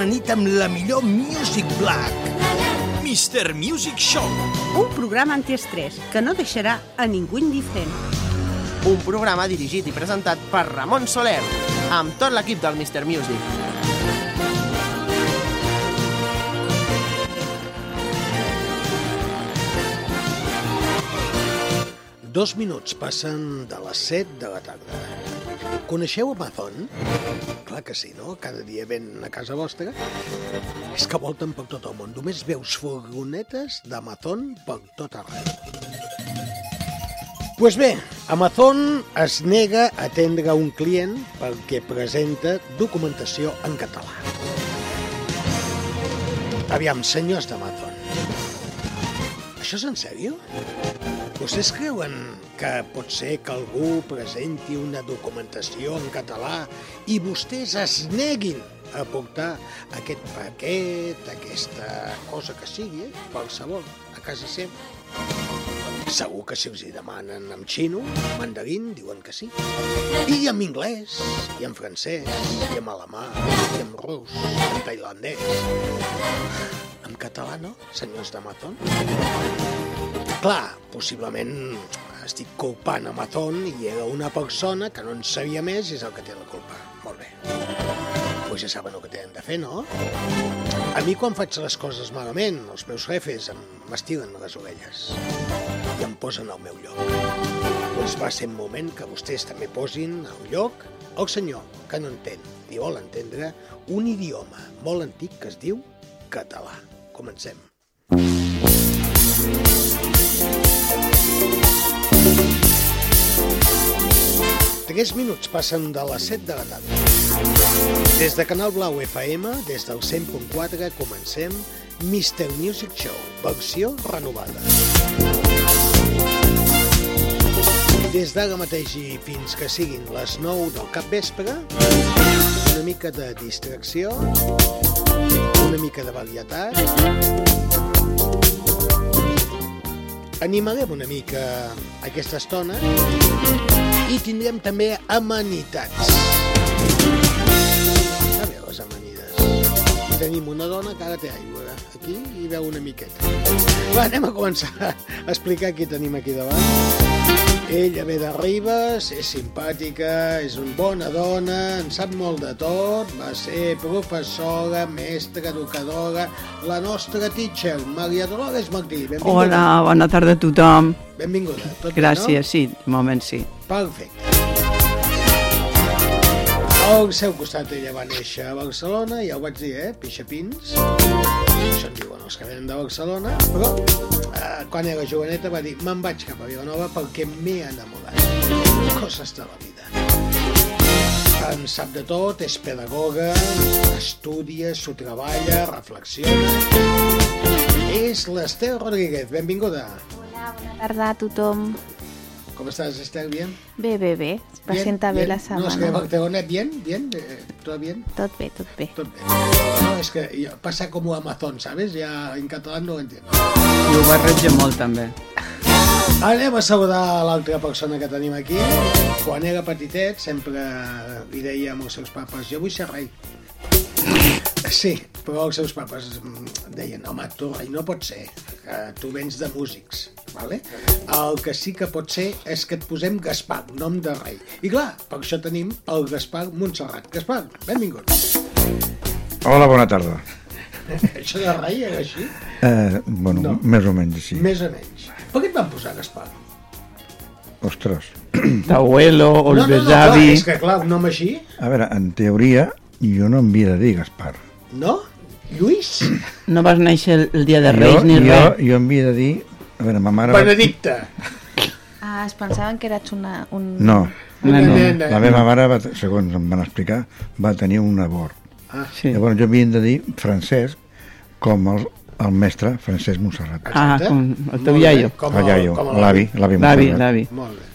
Tot amanit amb la millor Music Black. Mr. Music Show. un programa antiestrès que no deixarà a ningú indiferent. Un programa dirigit i presentat per Ramon Soler, amb tot l'equip del Mr. Music. Dos minuts passen de les 7 de la tarda. Coneixeu Amazon? Clar que sí, no? Cada dia ven a casa vostra. És que volten per tot el món. Només veus furgonetes d'Amazon per tot arreu. Pues bé, Amazon es nega a atendre un client perquè presenta documentació en català. Aviam, senyors d'Amazon, això és en sèrio? Vostès creuen que pot ser que algú presenti una documentació en català i vostès es neguin a portar aquest paquet, aquesta cosa que sigui, eh? qualsevol, a casa seva? Segur que si els hi demanen en xino, mandarín, diuen que sí. I en anglès, i en francès, i en alemà, i en rus, en tailandès. En català, no, senyors d'Amazon? Clar, possiblement estic culpant Amazon i era una persona que no en sabia més i és el que té la culpa. Molt bé. Pues ja saben el que tenen de fer, no? A mi quan faig les coses malament, els meus jefes m'estiren les orelles i em posen al meu lloc. Doncs va ser un moment que vostès també posin al lloc el senyor que no entén ni vol entendre un idioma molt antic que es diu català. Comencem. Tres minuts passen de les 7 de la tarda. Des de Canal Blau FM, des del 100.4, comencem Mr. Music Show, versió renovada. Des d'ara mateix i fins que siguin les 9 del cap vespre, una mica de distracció, una mica de varietat, animarem una mica aquesta estona i tindrem també amenitats. Tenim una dona que ara té aigua aquí i veu una miqueta. Va, anem a començar a explicar qui tenim aquí davant. Ella ve de Ribes, és simpàtica, és una bona dona, en sap molt de tot, va ser professora, mestra, educadora, la nostra teacher, Maria Dolores Martí. Benvinguda. Hola, bona tarda a tothom. Benvinguda. Tot bé, Gràcies, sí, de moment sí. no? Perfecte. Al seu costat ella va néixer a Barcelona, ja ho vaig dir, eh? Pixapins. Això en diuen els que venen de Barcelona. Però eh, quan era joveneta va dir me'n vaig cap a Vilanova perquè m'he enamorat. Coses de la vida. En sap de tot, és pedagoga, estudia, s'ho treballa, reflexiona. És l'Estel Rodríguez, benvinguda. Hola, bona tarda a tothom. Com estàs, Estel? Bien? Bé, bé, bé. Es presenta bé la No, és que setmana. Barcelona, bien, bien, eh, todo bien, Tot bé, tot bé. tot bé. No, és que pasa como Amazon, ¿sabes? Ya en catalán no lo entiendo. I ho barreja molt, també. Anem a saludar l'altra persona que tenim aquí. Quan era petitet sempre li deia als seus papes jo vull ser rei. Sí, però els seus papes mm, deien home, tu rei no pot ser, que tu vens de músics, vale? el que sí que pot ser és que et posem Gaspar, nom de rei. I clar, per això tenim el Gaspar Montserrat. Gaspar, benvingut. Hola, bona tarda. Això de rei era així? Eh, bueno, No. més o menys així. Més o menys. Per què et van posar Gaspar? Ostres. T'abuelo, o el no, no, no, besavi... clar, és que clar, un nom així, A veure, en teoria, jo no em havia de dir Gaspar. No? Lluís? No vas néixer el, el dia de Reis jo, ni jo, res. jo em havia de dir... A veure, ma mare... va- Benedicte. Ah, es pensaven que eres una, un... No, No, no. Nena. la meva mare, va, segons em van explicar, va tenir un abort. Ah, Sí. Llavors jo havien de dir Francesc com el, el mestre Francesc Montserrat. Ah, com el teu iaio. com El iaio, l'avi, l'avi L'avi, Montserrat. l'avi. Molt bé.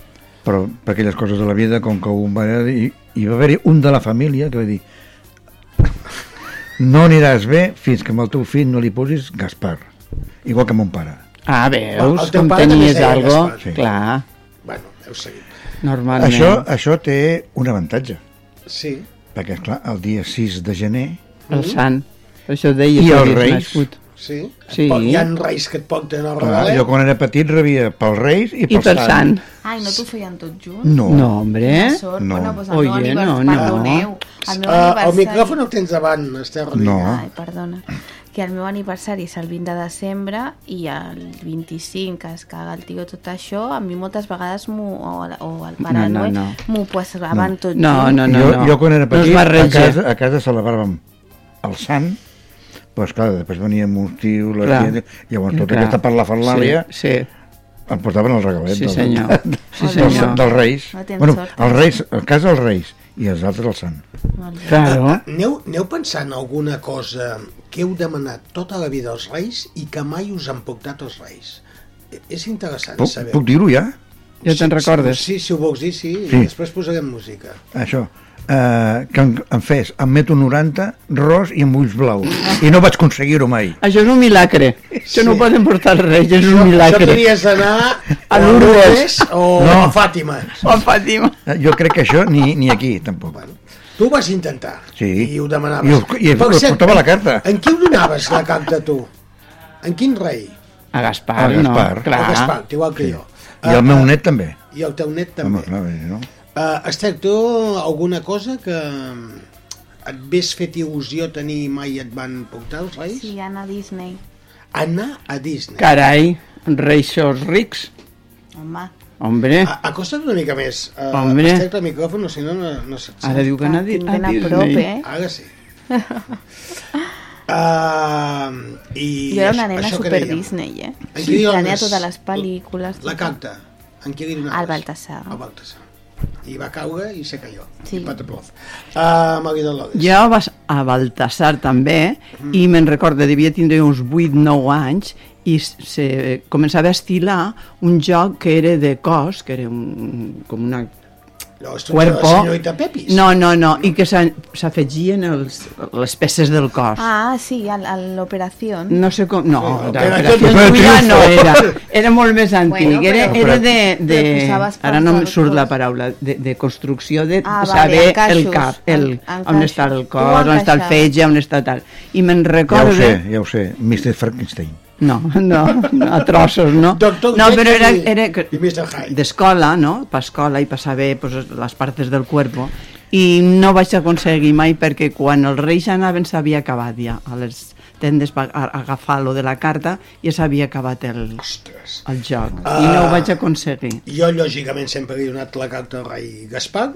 Però per aquelles coses de la vida, com que un va dir, hi va haver-hi un de la família que va dir no aniràs bé fins que amb el teu fill no li posis Gaspar, igual que mon pare. Ah, El veus, com tenies algo? Gaspar. Sí. Clar, Bueno, heu seguit. normalment. Això, això té un avantatge, Sí. perquè, esclar, el dia 6 de gener El sant. Això deia I que els havies reis? nascut. Sí? Sí. Pot- Hi ha reis que et porten el regalet. jo quan era petit rebia pels Reis i I pel per sant. Ai, no t'ho feien tot junt? No. No, hombre. No. Bueno, doncs el Oye, meu no, no. Perdoneu. El meu Uh, el micròfon el tens davant, Esther. No. Ai, perdona. Que el meu aniversari és el 20 de desembre i el 25 que es caga el tio tot això, a mi moltes vegades m'ho- o, el- o el Pare No, no, no. m'ho posaven tot No, junt. no, no. jo, jo quan era No petit, a, barreja. casa, a casa celebràvem el sant, però esclar, després veníem uns tios, les Clar. tiets, llavors tota Clar. aquesta parlafalàlia Sí, sí. em portaven el regalet Sí, del, senyor. Sí, dels, senyor. dels Reis. No bueno, sort. els Reis, a casa els Reis i els altres el sant. Molt bé. Claro. Aneu, aneu pensant alguna cosa que heu demanat tota la vida als reis i que mai us han portat els reis. Eh, És interessant Puc, saber. puc dir-ho ja? Ja te'n recordes? Sí, si ho vols dir, sí, Sí. i després posarem música. Això. Uh, que em, em fes amb metro 90, ros i amb ulls blaus. I no vaig aconseguir-ho mai. Això és un milagre. Això no ho poden portar reis, és un Això milagre. tenies d'anar A a Lourdes. O No. a Fàtima. Oh, Fàtima. Eh, Jo crec que això ni, ni aquí, tampoc. Bueno, tu ho vas intentar Sí. i ho demanaves. I us- i Per cert, portava la carta. En qui ho donaves, la carta, tu? En quin rei? A Gaspar, A Gaspar. no? Clar. A Gaspar, igual que jo. I el meu net també. I el teu net també. Home, clar, no? Uh, Esther, tu alguna cosa que et ves fet il·lusió tenir i mai et van portar els reis? Sí, anar a Disney. Anar a Disney. Carai, reis xos rics. Home, Hombre, A, acosta't una mica més. Uh, Hombre. Esther, el micròfon, si no, no, no se't sent. ara diu que anar a, a a Disney. prop, eh? Ara sí. uh, i Jo era una nena super dèiem. Disney, eh? Li Tenia totes les pel·lícules. La tot. carta. En qui li donaves? Al Baltasar. Al Baltasar. I va caure i se cayó. Sí. I pataplof. Uh. Jo vas a Baltasar també i me'n recordo, devia tindre uns 8-9 anys i se començava a estilar un joc que era de cos, que era un, com una No, esto cuerpo... La senyorita Pepis. No, no, no, i que s'afegien els- les peces del cos. Ah, sí, a, a l'operació. No sé com... No, Sí, l'operació no Triunfo. era. Era molt més antic. Bueno, era, però- era de... de posaves ara no em surt la paraula. De, de construcció, de Ah, vale, saber encaixos, el cap, el, en- on està el cos, on està el fetge, on està tal. I me'n Ja ho recordo... sé, ja ho sé. Mr. Frankenstein. No, no, no, a trossos, no. Doctor no, però era, era i d'escola, no? Per escola i per saber pues, les partes del cuerpo. I no vaig aconseguir mai perquè quan els reis anaven s'havia acabat ja. A les tendes per a- agafar lo de la carta ja s'havia acabat el, Ostres. el joc. I no ho vaig aconseguir. Jo, lògicament, sempre he donat la carta al rei Gaspar,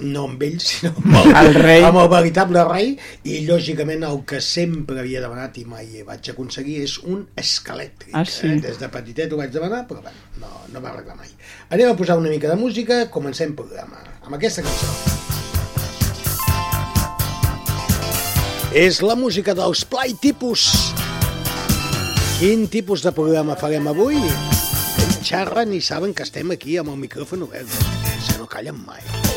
no amb ell, sinó amb el, rei. amb el veritable rei, i lògicament el que sempre havia demanat i mai vaig aconseguir és un escalèctric. Ah, sí? eh? Des de petitet ho vaig demanar, però bueno, no, no va arreglar mai. Anem a posar una mica de música, comencem programa amb aquesta cançó. És la música dels Play Tipus. Quin tipus de programa farem avui? Ells xerren i saben que estem aquí amb el micròfon obert, que no callen mai.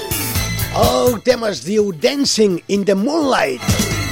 El tema es diu Dancing in the Moonlight.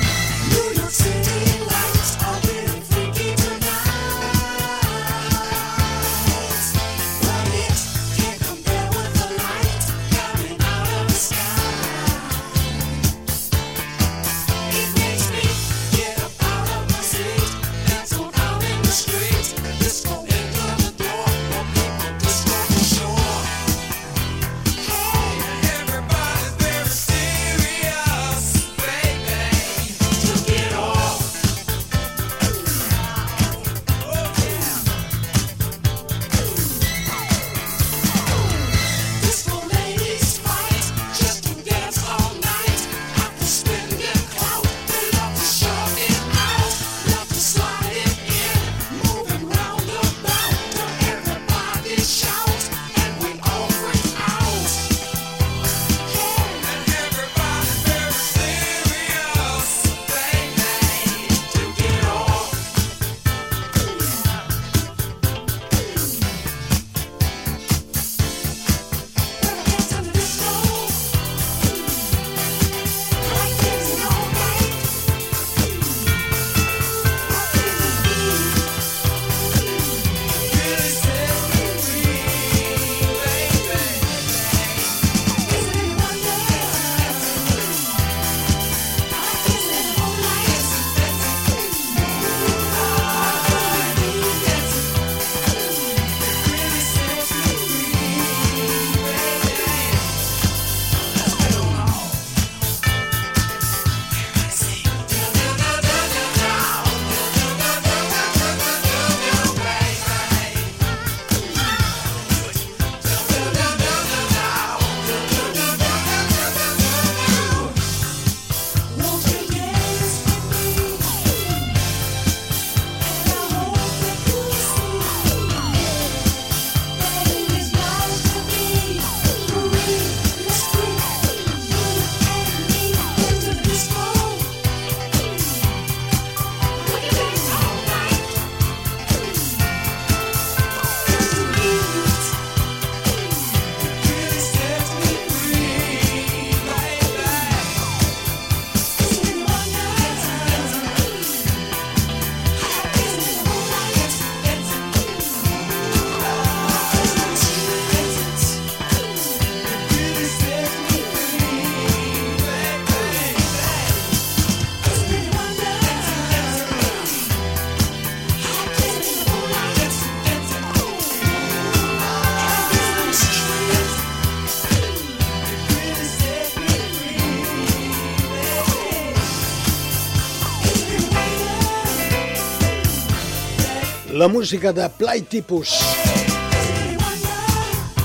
La música de Platypus.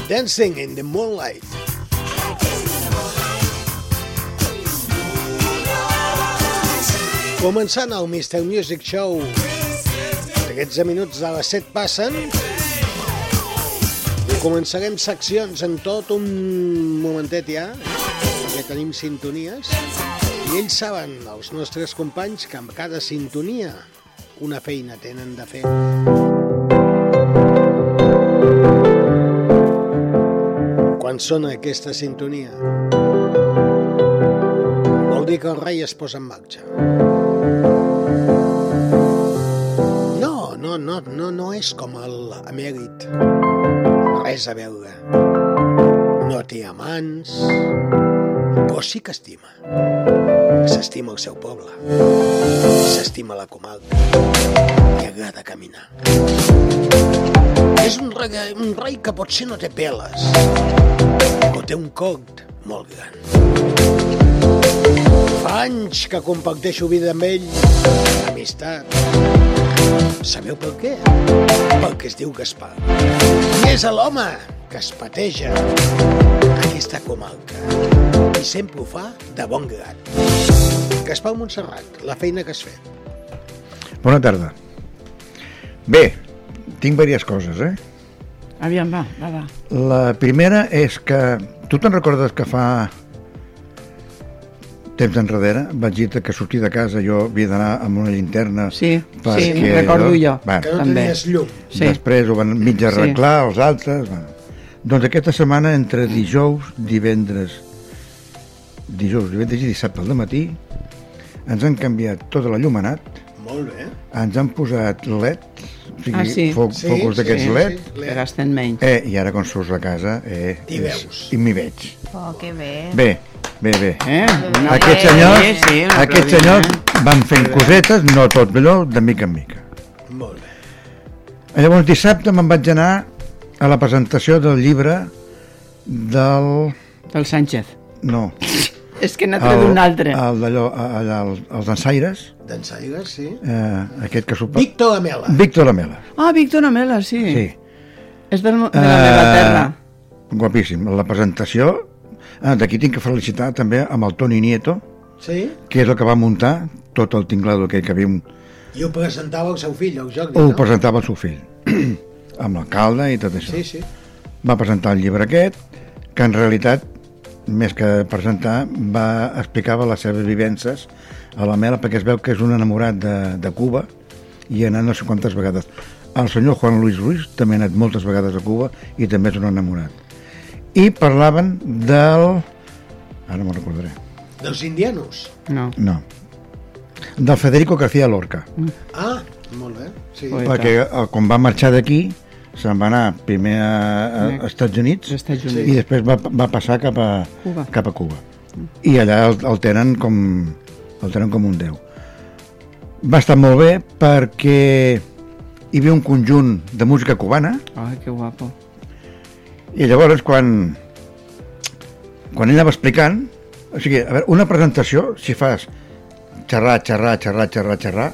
Dancing in the Moonlight. Començant el Mr. Music Show. 13 minuts de les 7 passen. I començarem seccions en tot un momentet ja, perquè tenim sintonies. I ells saben, els nostres companys, que amb cada sintonia una feina tenen de fer. Quan sona aquesta sintonia, vol dir que el rei es posa en marxa. No, no, no, no, no és com l'emèrit. Res a veure. No té amants, però sí que estima. S'estima el seu poble, s'estima la comarca, li agrada caminar. És un rei, un rei que potser no té peles, però té un cort molt gran. Fa anys que comparteixo vida amb ell, amistat. Sabeu per què? Perquè es diu Gaspar. I és l'home que es pateja aquesta comarca i sempre ho fa de bon grat. Gaspar Montserrat, la feina que has fet. Bona tarda. Bé, tinc diverses coses, eh? Aviam, va, va, va. La primera és que... Tu te'n recordes que fa temps enrere vaig dir que sortir de casa jo havia d'anar amb una llinterna Sí, perquè sí, recordo jo. Bueno, Que no També. tenies llum. Sí. Després ho van mig Sí. arreglar, els altres... Bueno. Doncs aquesta setmana, entre dijous, divendres, dijous, divendres i dissabte al matí, ens han canviat tota la llumenat, Molt bé. ens han posat LED, o sigui, Ah, sí. foc, Sí, focus sí, d'aquests sí, LED, sí. Que gasten menys. eh, i ara quan surts de casa eh, T'hi és- veus. i m'hi veig. Oh, que bé. Bé, bé, bé. Eh? Un Aquests senyors, sí, un aquests senyors van fent cosetes, no tot allò, de mica en mica. Molt bé. Llavors dissabte me'n vaig anar a la presentació del llibre del... Del Sánchez. no, És que n'ha tret un altre. el d'allò, allà, el- els ensaires, D'ensaigues, sí. eh, aquest que suposa... Víctor Amela. Víctor Lamela, Ah, Víctor Amela, sí. sí. És del, de la meva terra. Guapíssim. La presentació... Ah, D'aquí tinc que felicitar també amb el Toni Nieto, Sí? que és el que va muntar tot el tinglado aquell que havíem... I ho presentava el seu fill, el Jordi, Ho no? presentava el seu fill, amb l'alcalde i tot això. Sí, sí. va presentar el llibre aquest, que en realitat, més que presentar, va explicava les seves vivències a la Mela, perquè es veu que és un enamorat de, de Cuba i ha anat no sé quantes vegades. El senyor Juan Luis Ruiz també ha anat moltes vegades a Cuba i també és un enamorat. I parlaven del... Ara me'n recordaré. Dels indianos. No. No. Del Federico García Lorca. Ah, molt bé. Sí. Perquè quan va marxar d'aquí se'n va anar primer a, a, a Estats Units Estats i Units. després va, va passar cap a Cuba. cap a Cuba. I allà el, el tenen com el tenen com un déu. Va estar molt bé perquè hi havia un conjunt de música cubana Ai, que guapo. i llavors quan quan ella va explicant o sigui, a veure, una presentació si fas xerrar, xerrar, xerrar, xerrar, xerrar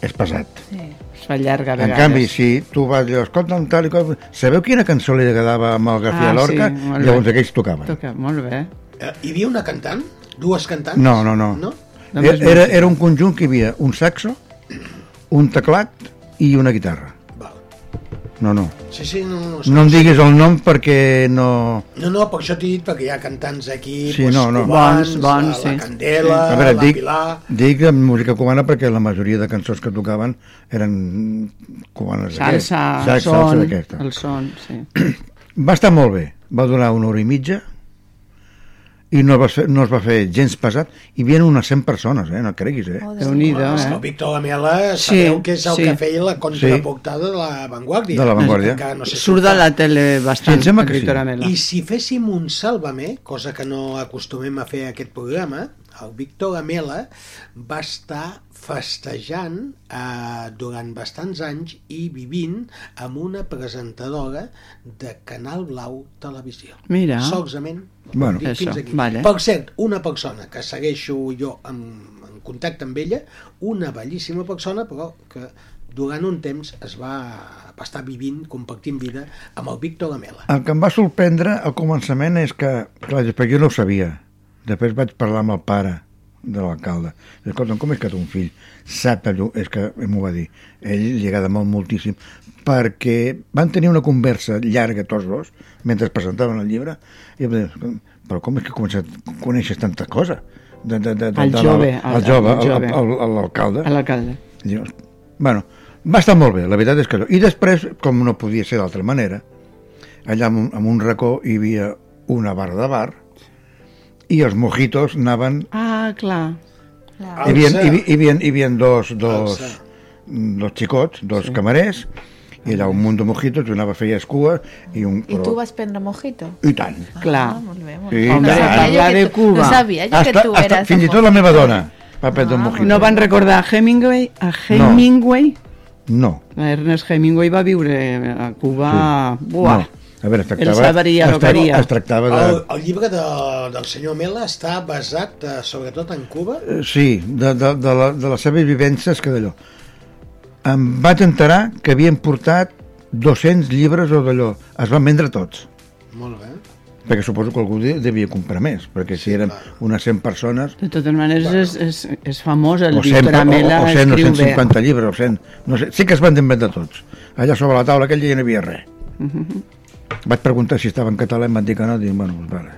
és pesat. Sí. Es fa llarga a En canvi, si tu vas dir, escolta'm tal i qual... Sabeu quina cançó li agradava amb el García Ah, Lorca? sí, molt bé. Llavors aquells tocaven. Toca, molt bé. Eh, hi havia una cantant? Dues cantants? No, no, no. No? Era, era, era un conjunt que hi havia un saxo, un teclat i una guitarra. No, no. Sí, sí, no, no. No em diguis el nom perquè no... No, no, per això t'he dit, perquè hi ha cantants aquí, Sí, pues, no, no. cubans, Bons, bons, la, sí. la Candela, A veure, la dic, Pilar... dic música cubana perquè la majoria de cançons que tocaven eren cubanes. Salsa, Sax, son, salsa d'aquesta. el son, sí. Va estar molt bé. Va durar una hora i mitja i no es va fer, no es va fer gens pesat. Hi havia unes 100 persones, eh? no creguis, eh? Oh, Déu-n'hi-do, És que el eh? Víctor Lamela Sí, sabeu que és el sí. que feia la contraportada de la Vanguardia. De La Vanguardia. No sé si Surt de la tele bastant, Sí, que sí. Amela. I si féssim un Sálvame, cosa que no acostumem a fer a aquest programa, el Víctor Gamela va estar festejant eh, durant bastants anys i vivint amb una presentadora de Canal Blau Televisió. Mira. Solament. Bueno, fins això, aquí. vale. Per cert, una persona que segueixo jo en, en contacte amb ella, una bellíssima persona, però que durant un temps es va, va estar vivint, compartint vida amb el Víctor Gamela. El que em va sorprendre al començament és que, clar, després jo no ho sabia. Després vaig parlar amb el pare de l'alcalde. Escolta, com és que ton fill sap allò? És que m'ho va dir. Ell li agrada molt moltíssim perquè van tenir una conversa llarga tots dos mentre presentaven el llibre i em dir, però com és que comences, coneixes tanta cosa? De, de, de, de, El de jove, el, el- jove, el jove. l'alcalde. L'alcalde. Bueno, va estar molt bé, la veritat és que no. I després, com no podia ser d'altra manera, allà en un, en un racó hi havia una barra de bar i els mojitos anaven... Ah, clar. Hi havia, hi, havia, hi, havia, hi havia dos, dos, dos xicots, dos sí. camarers, i allà un munt de mojitos, jo anava a fer escua i un... I tu vas prendre mojito? I tant. Clar. Ah, molt bé, molt Sí, bé. Home, no sabia parlar jo de que tu, Cuba. No sabia jo que Hasta, tu hasta, eres... fins i de tot la meva dona va prendre un Ah, mojito. No van recordar a Hemingway? A Hemingway? No. Ernest Hemingway va viure a Cuba... Buah. no. A veure, es tractava, sabria es, que tractava, es tractava de... El, el llibre de, del senyor Mela està basat eh, sobretot en Cuba. Eh, Sí, de, de, de, la, de les seves vivències que d'allò. Em vaig enterar que havien portat 200 llibres o d'allò. Es van vendre tots. Molt bé. Perquè suposo que algú de- devia comprar més, perquè si eren unes 100 persones, De totes maneres, és, és, és famós el o 100, Víctor o, Amela, o 100 o escriu bé. 150 llibres, o 100, no sé, sí que es van vendre tots. Allà sobre la taula aquella ja no hi havia res. Vaig preguntar si estava en català i em van dir que no, dic, bueno, doncs vale.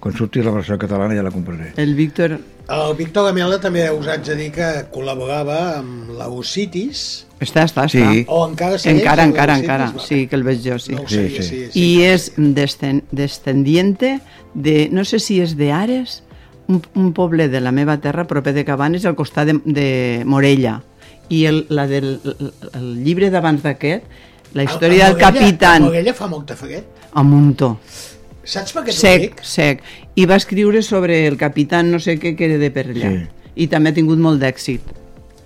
Quan surti la versió catalana ja la compraré. El Víctor... El Víctor Gamela també us haig de dir que col·laborava amb la Ucitis, Està, està, està. Sí. o encara segueix Encara, encara, encara. Sí, que el veig jo, sí. No Sí, sí. sí, sí. I és descen descendiente de, no sé si és de Ares, un, un poble de la meva terra, proper de Cabanes, al costat de, de Morella. I el, la del, el, el llibre d'abans d'aquest, la història A- a del capitán, A Morella fa molta fred. a muntó, Saps per què t'ho sec, dic? sec. I va escriure sobre el capitán no sé què que era de per allà. Sí. I també ha tingut molt d'èxit.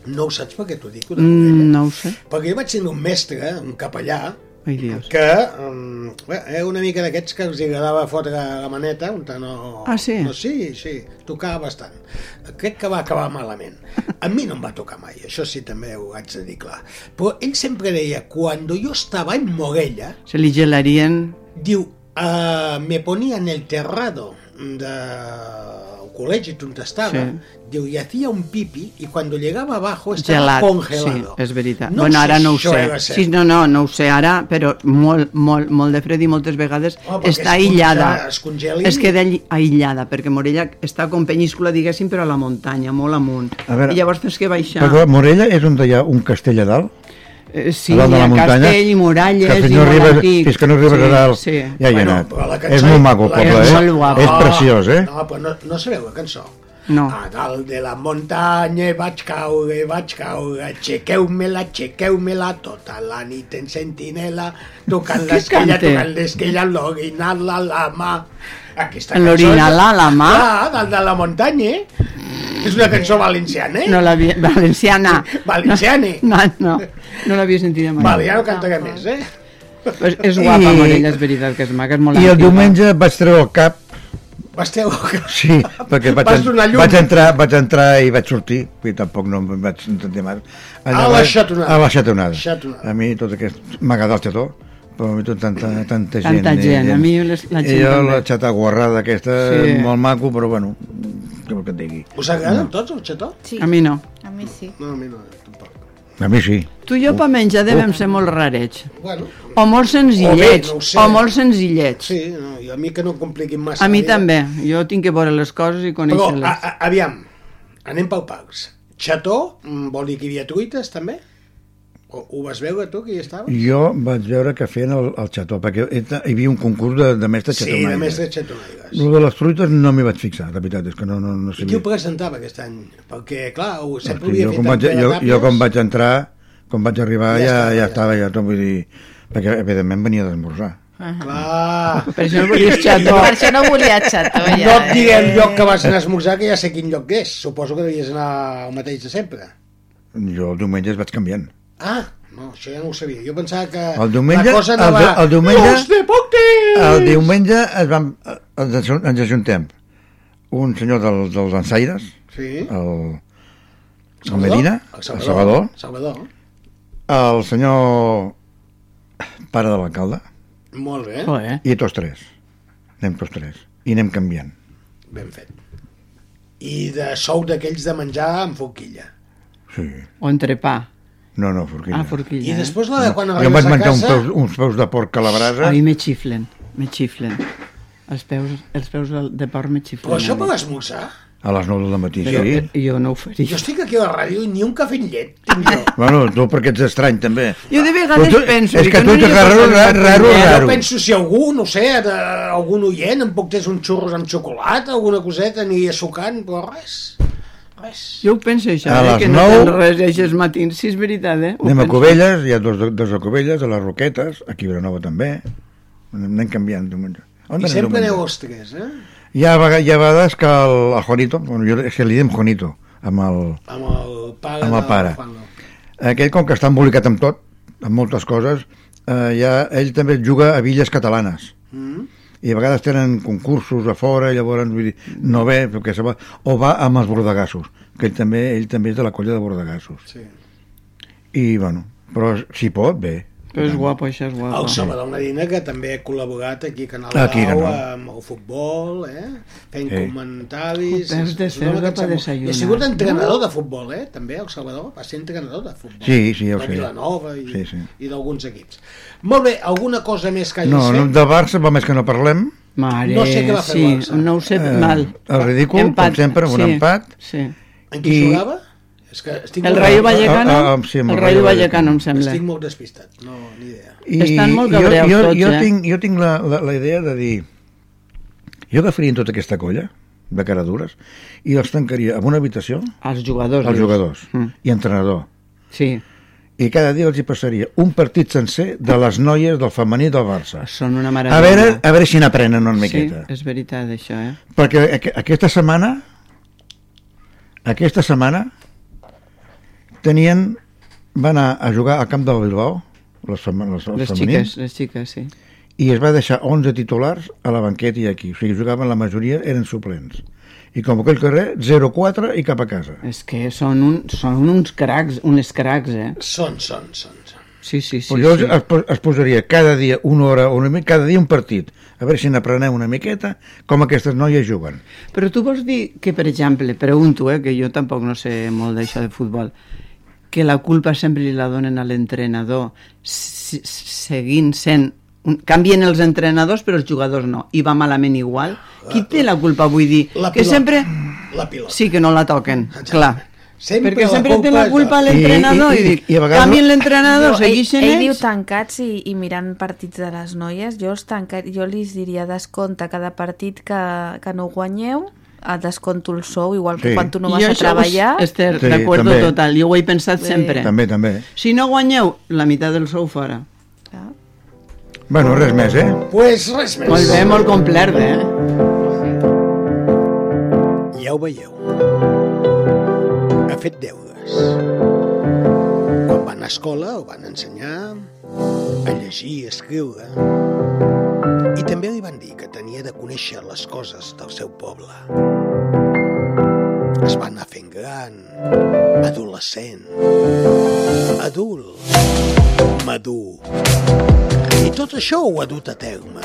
No ho saps per què t'ho dic, de Morella? Mm, no ho sé. Perquè jo vaig tenir un mestre, un capellà, Ai, Dios. que um, era una mica d'aquests que els agradava fotre la maneta on no... Ah, sí? No, sí, sí, tocava bastant. Crec que va acabar malament. A mi no em va tocar mai, això sí també ho haig de dir clar. Però ell sempre deia, quan jo estava en Morella, Se li gelarien... diu, uh, me ponía en el terrado del col·legi on estava, Sí. diu, y hacía un pipi, y cuando llegaba abajo estaba Gelat, congelado. sí, és veritat. No bueno, ara no ho sé. Sí, no, no, no ho sé ara, però molt, molt, molt de fred i moltes vegades perquè està es aïllada. congela- es congeli. Es queda aïllada, perquè Morella està com penyíscola, diguéssim, però a la muntanya, molt amunt. A veure, I llavors tens que baixar. Perdó, Morella és on hi ha un castell a dalt? Eh, sí, a dalt de la ha muntanya, castell i muralles que fins i no arribes, fins que no arribes sí, a dalt Sí. ja hi he Bueno, anat cançó- és molt maco el poble, és eh? molt guapo. és preciós, eh? No, però no, no sabeu la cançó. No. A dalt de la muntanya vaig caure, vaig caure, aixequeu-me-la, aixequeu-me-la, tota la nit en sentinela, tocant l'esquella, tocant l'esquella, l'orinal a la mà. Aquesta L'orinal és- a la mà? Clar, dalt de la muntanya. eh? És una cançó valenciana, eh? No l'havia... Valenciana. Valenciana. No, no, no l'havia sentit mai. Vale, ja no cantaré més, eh? És, és guapa, I- Morella, és veritat, que és maca, és molt I el diumenge vaig treure el cap Vas treure... Sí, perquè vaig, Vas donar llum. vaig, entrar, vaig entrar i vaig sortir, i tampoc no em vaig entendre més. A la vaig- xatonada. A la xatonada. Xatonada. A mi tot aquest... M'agrada el xató, però a mi tot tanta, tanta gent. Tanta gent, i- a mi les- la gent I jo també. la xata guarrada aquesta, Sí. molt maco, però bueno, què vol que et digui? Us agraden tots, el xató? Sí, A mi no. a mi sí. No, a mi no, tampoc. A mi sí. Tu i jo per menjar devem ser molt rarets. Bueno, O molt senzillets, O bé, no sé. o molt senzillets. sí, no, i a mi que no compliquin massa. A mi vida. també, jo tinc que veure les coses i Però, conèixer-les. a, a, aviam, anem pel parcs. Xató, mm, vol dir que hi havia truites, també? O, ho vas veure tu, que hi estava? Jo vaig veure que feien el, el xató, perquè hi havia un concurs de, de mestre Sí, xató. de mestre xatonaires. Lo de les fruites no m'hi vaig fixar, la veritat, és que no, no, no I qui ho presentava aquest any? Perquè, clar, ho, sempre Hosti, ho havia jo, fet vaig, jo, jo quan vaig entrar, quan vaig arribar Ja ja, estava, ja, ja. estava, ja tot, vull dir, perquè evidentment venia d'esmorzar. Clar. Per això no volies xató. Per això no volia xató, ja. No et diré el lloc que vas anar a esmorzar, que ja sé quin lloc és. Suposo que devies anar al mateix de sempre. Jo el diumenge es vaig canviant. Ah, no, això ja no ho sabia. Jo pensava que El diumenge- la cosa el anava... di- el diumenge- Los deportes! El diumenge es vam, ens, ens ajuntem un senyor del, dels ensaires, Sí. el, el Medina, El el Salvador. Salvador, Salvador. El senyor pare de l'alcalde, Molt bé, i tots tres. Anem tots tres. I anem canviant. ben fet. I de sou d'aquells de menjar amb forquilla. Sí. O entrepà. No, no, forquilla. Ah, forquilla. I eh? després la de quan jo em arribes vaig a menjar uns casa... peus, uns peus de porc a la brasa. A mi me xiflen, me xiflen. Els peus, els peus de porc me xiflen. Però això mi. per esmorzar? A les 9 del matí, jo, sí. jo no ho faria. Jo estic aquí a la ràdio i ni un cafè llet tinc jo. Bueno, tu perquè ets estrany, també. Jo de Però vegades tu- penso... és dic, que tu no ets raro, raro, res. raro, Jo raro. penso si algú, no sé, de, algun oient em poc uns xurros amb xocolata, alguna coseta, aniria sucant, però res. Res. Jo ho penso, això, A eh, les que no nou- tens res aquests matins. Sí, és veritat, eh? Ho Anem a penso. Cubelles, hi ha dos, dos a Cubelles, a les Roquetes, aquí a Vilanova també. Anem canviant. diumenge. On I sempre aneu els tres, eh? Hi ha, hi ha vegades que el, el Juanito, bueno, jo és que li diem Juanito, amb el, Amb el pare. Amb el pare. Aquell com que està embolicat amb tot, amb moltes coses, eh, ja, ell també juga a villes catalanes. Mm? I a vegades tenen concursos a fora, i llavors vull dir, no ve, perquè se va, o va amb els bordegassos, que ell també, ell també és de la colla de bordegassos. Sí. I, bueno, però si pot, bé. Però és guapo, això és guapo. El Salvador Medina, que també ha col·laborat aquí a Canal Aquí, Blau Canal. amb el futbol, eh? fent Sí. comentaris... Peus de que per desayunar. I ha sigut entrenador de futbol, eh? també, el Salvador, va ser entrenador de futbol. Sí, sí, ja ho de sé. Vilanova i, Sí, sí. i d'alguns equips. Molt bé, alguna cosa més que hagis No, no, fet? de Barça va més que no parlem. Mare, No sé què va fer sí, el Barça. no ho sé Eh, mal. el ridícul, com sempre, un sí, empat. Sí. En qui I- jugava? És que estic El Rayo Vallecano? Ah, ah, sí, amb el el Rayo Rayo Vallecano, em sembla. Estic molt despistat, no, ni idea. I Estan molt jo- cabreus jo, tots, jo, eh? tinc, jo tinc la, la, la idea de dir jo agafaria tota aquesta colla de caradures i els tancaria en una habitació Els jugadors. dius. jugadors Mm. i entrenador Sí, i cada dia els hi passaria un partit sencer de les noies del femení del Barça són una meravella. a veure, a veure si n'aprenen una Sí, miqueta és veritat, això, eh? perquè aqu aquesta setmana aquesta setmana tenien van anar a jugar al camp del Bilbao les, les, Les femenins xiques, les xiques, sí. i es va deixar 11 titulars a la banqueta i aquí, o sigui, jugaven la majoria eren suplents i com aquell carrer 0-4 i cap a casa És que són, un, són uns cracs, uns cracs, eh? Són, són, són, són. Sí, sí, sí. Pues jo sí. es, es posaria cada dia una hora, una, mi- cada dia un partit, a veure si n'aprenem una miqueta com aquestes noies juguen. Però tu vols dir que, per exemple, pregunto, eh, que jo tampoc no sé molt d'això de futbol, que la culpa sempre li la donen a l'entrenador, si- seguint sent... Un, canvien els entrenadors, però els jugadors no, i va malament igual. Qui té la culpa, vull dir? La que pilota. sempre... La pilota. Sí, que no la toquen, clar. Sempre Perquè la sempre culpa té la culpa de- l'entrenador I- i- i, i vegades- canvien l'entrenador, No, ell, segueixen ell diu ells... tancats i, i mirant partits de les noies, jo, els tanca, jo li diria descompte cada partit que, que no guanyeu, et desconto el sou, igual que Sí. quan tu no vas a això, treballar. Esther, Sí, d'acord també. total, jo ho he pensat Sí. sempre. També, també. Si no guanyeu, la meitat del sou fora. Clar. Bueno, res més, eh? pues res més. Molt bé, molt complert, eh? Ja ho veieu. Ha fet deures. Quan van a escola ho van ensenyar a llegir i escriure. I també li van dir que tenia de conèixer les coses del seu poble. Es va anar fent gran, adolescent, adult, madur. I tot això ho ha dut a terme.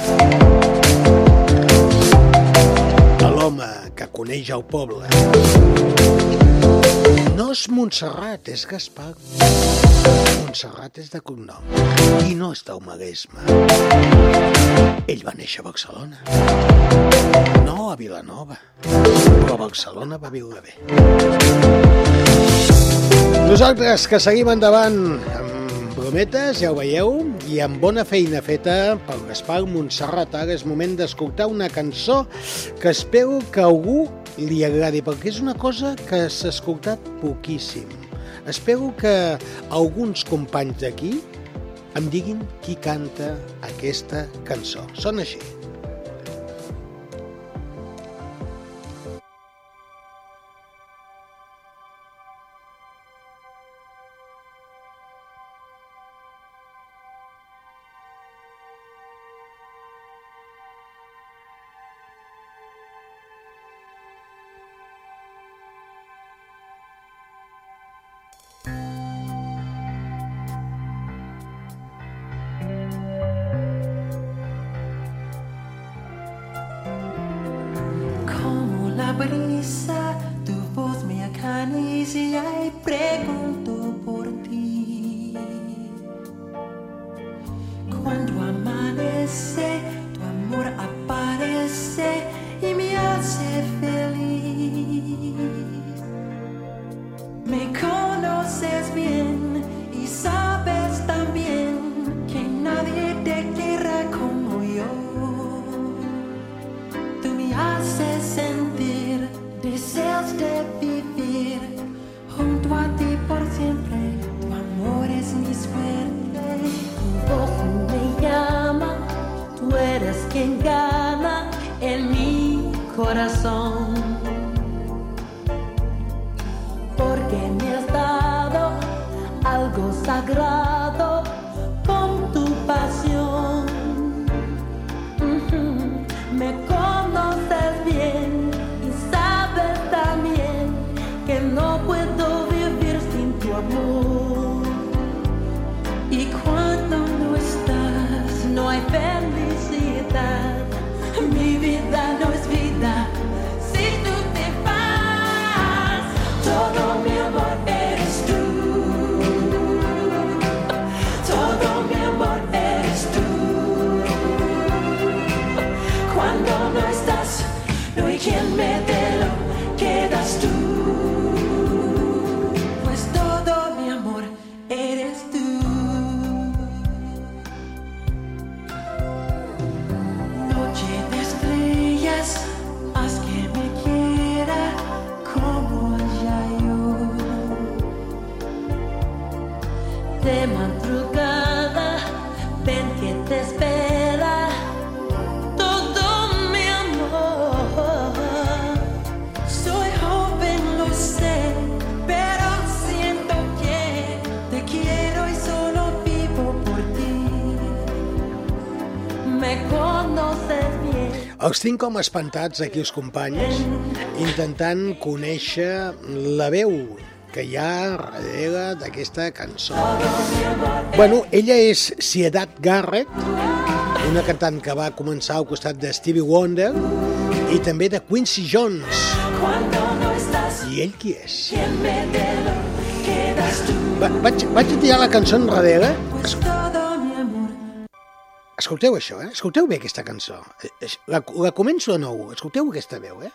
L'home que coneix el poble. Montserrat, és Gaspar. Montserrat és de cognom i no del Maresme. Ell va néixer a Barcelona. No a Vilanova, però a Barcelona va viure bé. Nosaltres que seguim endavant amb brometes, ja ho veieu, i amb bona feina feta pel Gaspar Montserrat. Ara és moment d'escoltar una cançó que espero que algú li agradi, perquè és una cosa que s'ha escoltat poquíssim. Espero que alguns companys d'aquí em diguin qui canta aquesta cançó. Són així. Tinc com espantats aquí els companys, intentant conèixer la veu que hi ha darrere d'aquesta cançó. Bueno, ella és Siedat Garrett, una cantant que va començar al costat de Stevie Wonder i també de Quincy Jones. I ell qui és? Va, vaig, vaig a tirar la cançó enrere. Escolteu això, eh? Escolteu bé aquesta cançó. Eh, eh, La, la començo de nou. Escolteu aquesta veu, eh?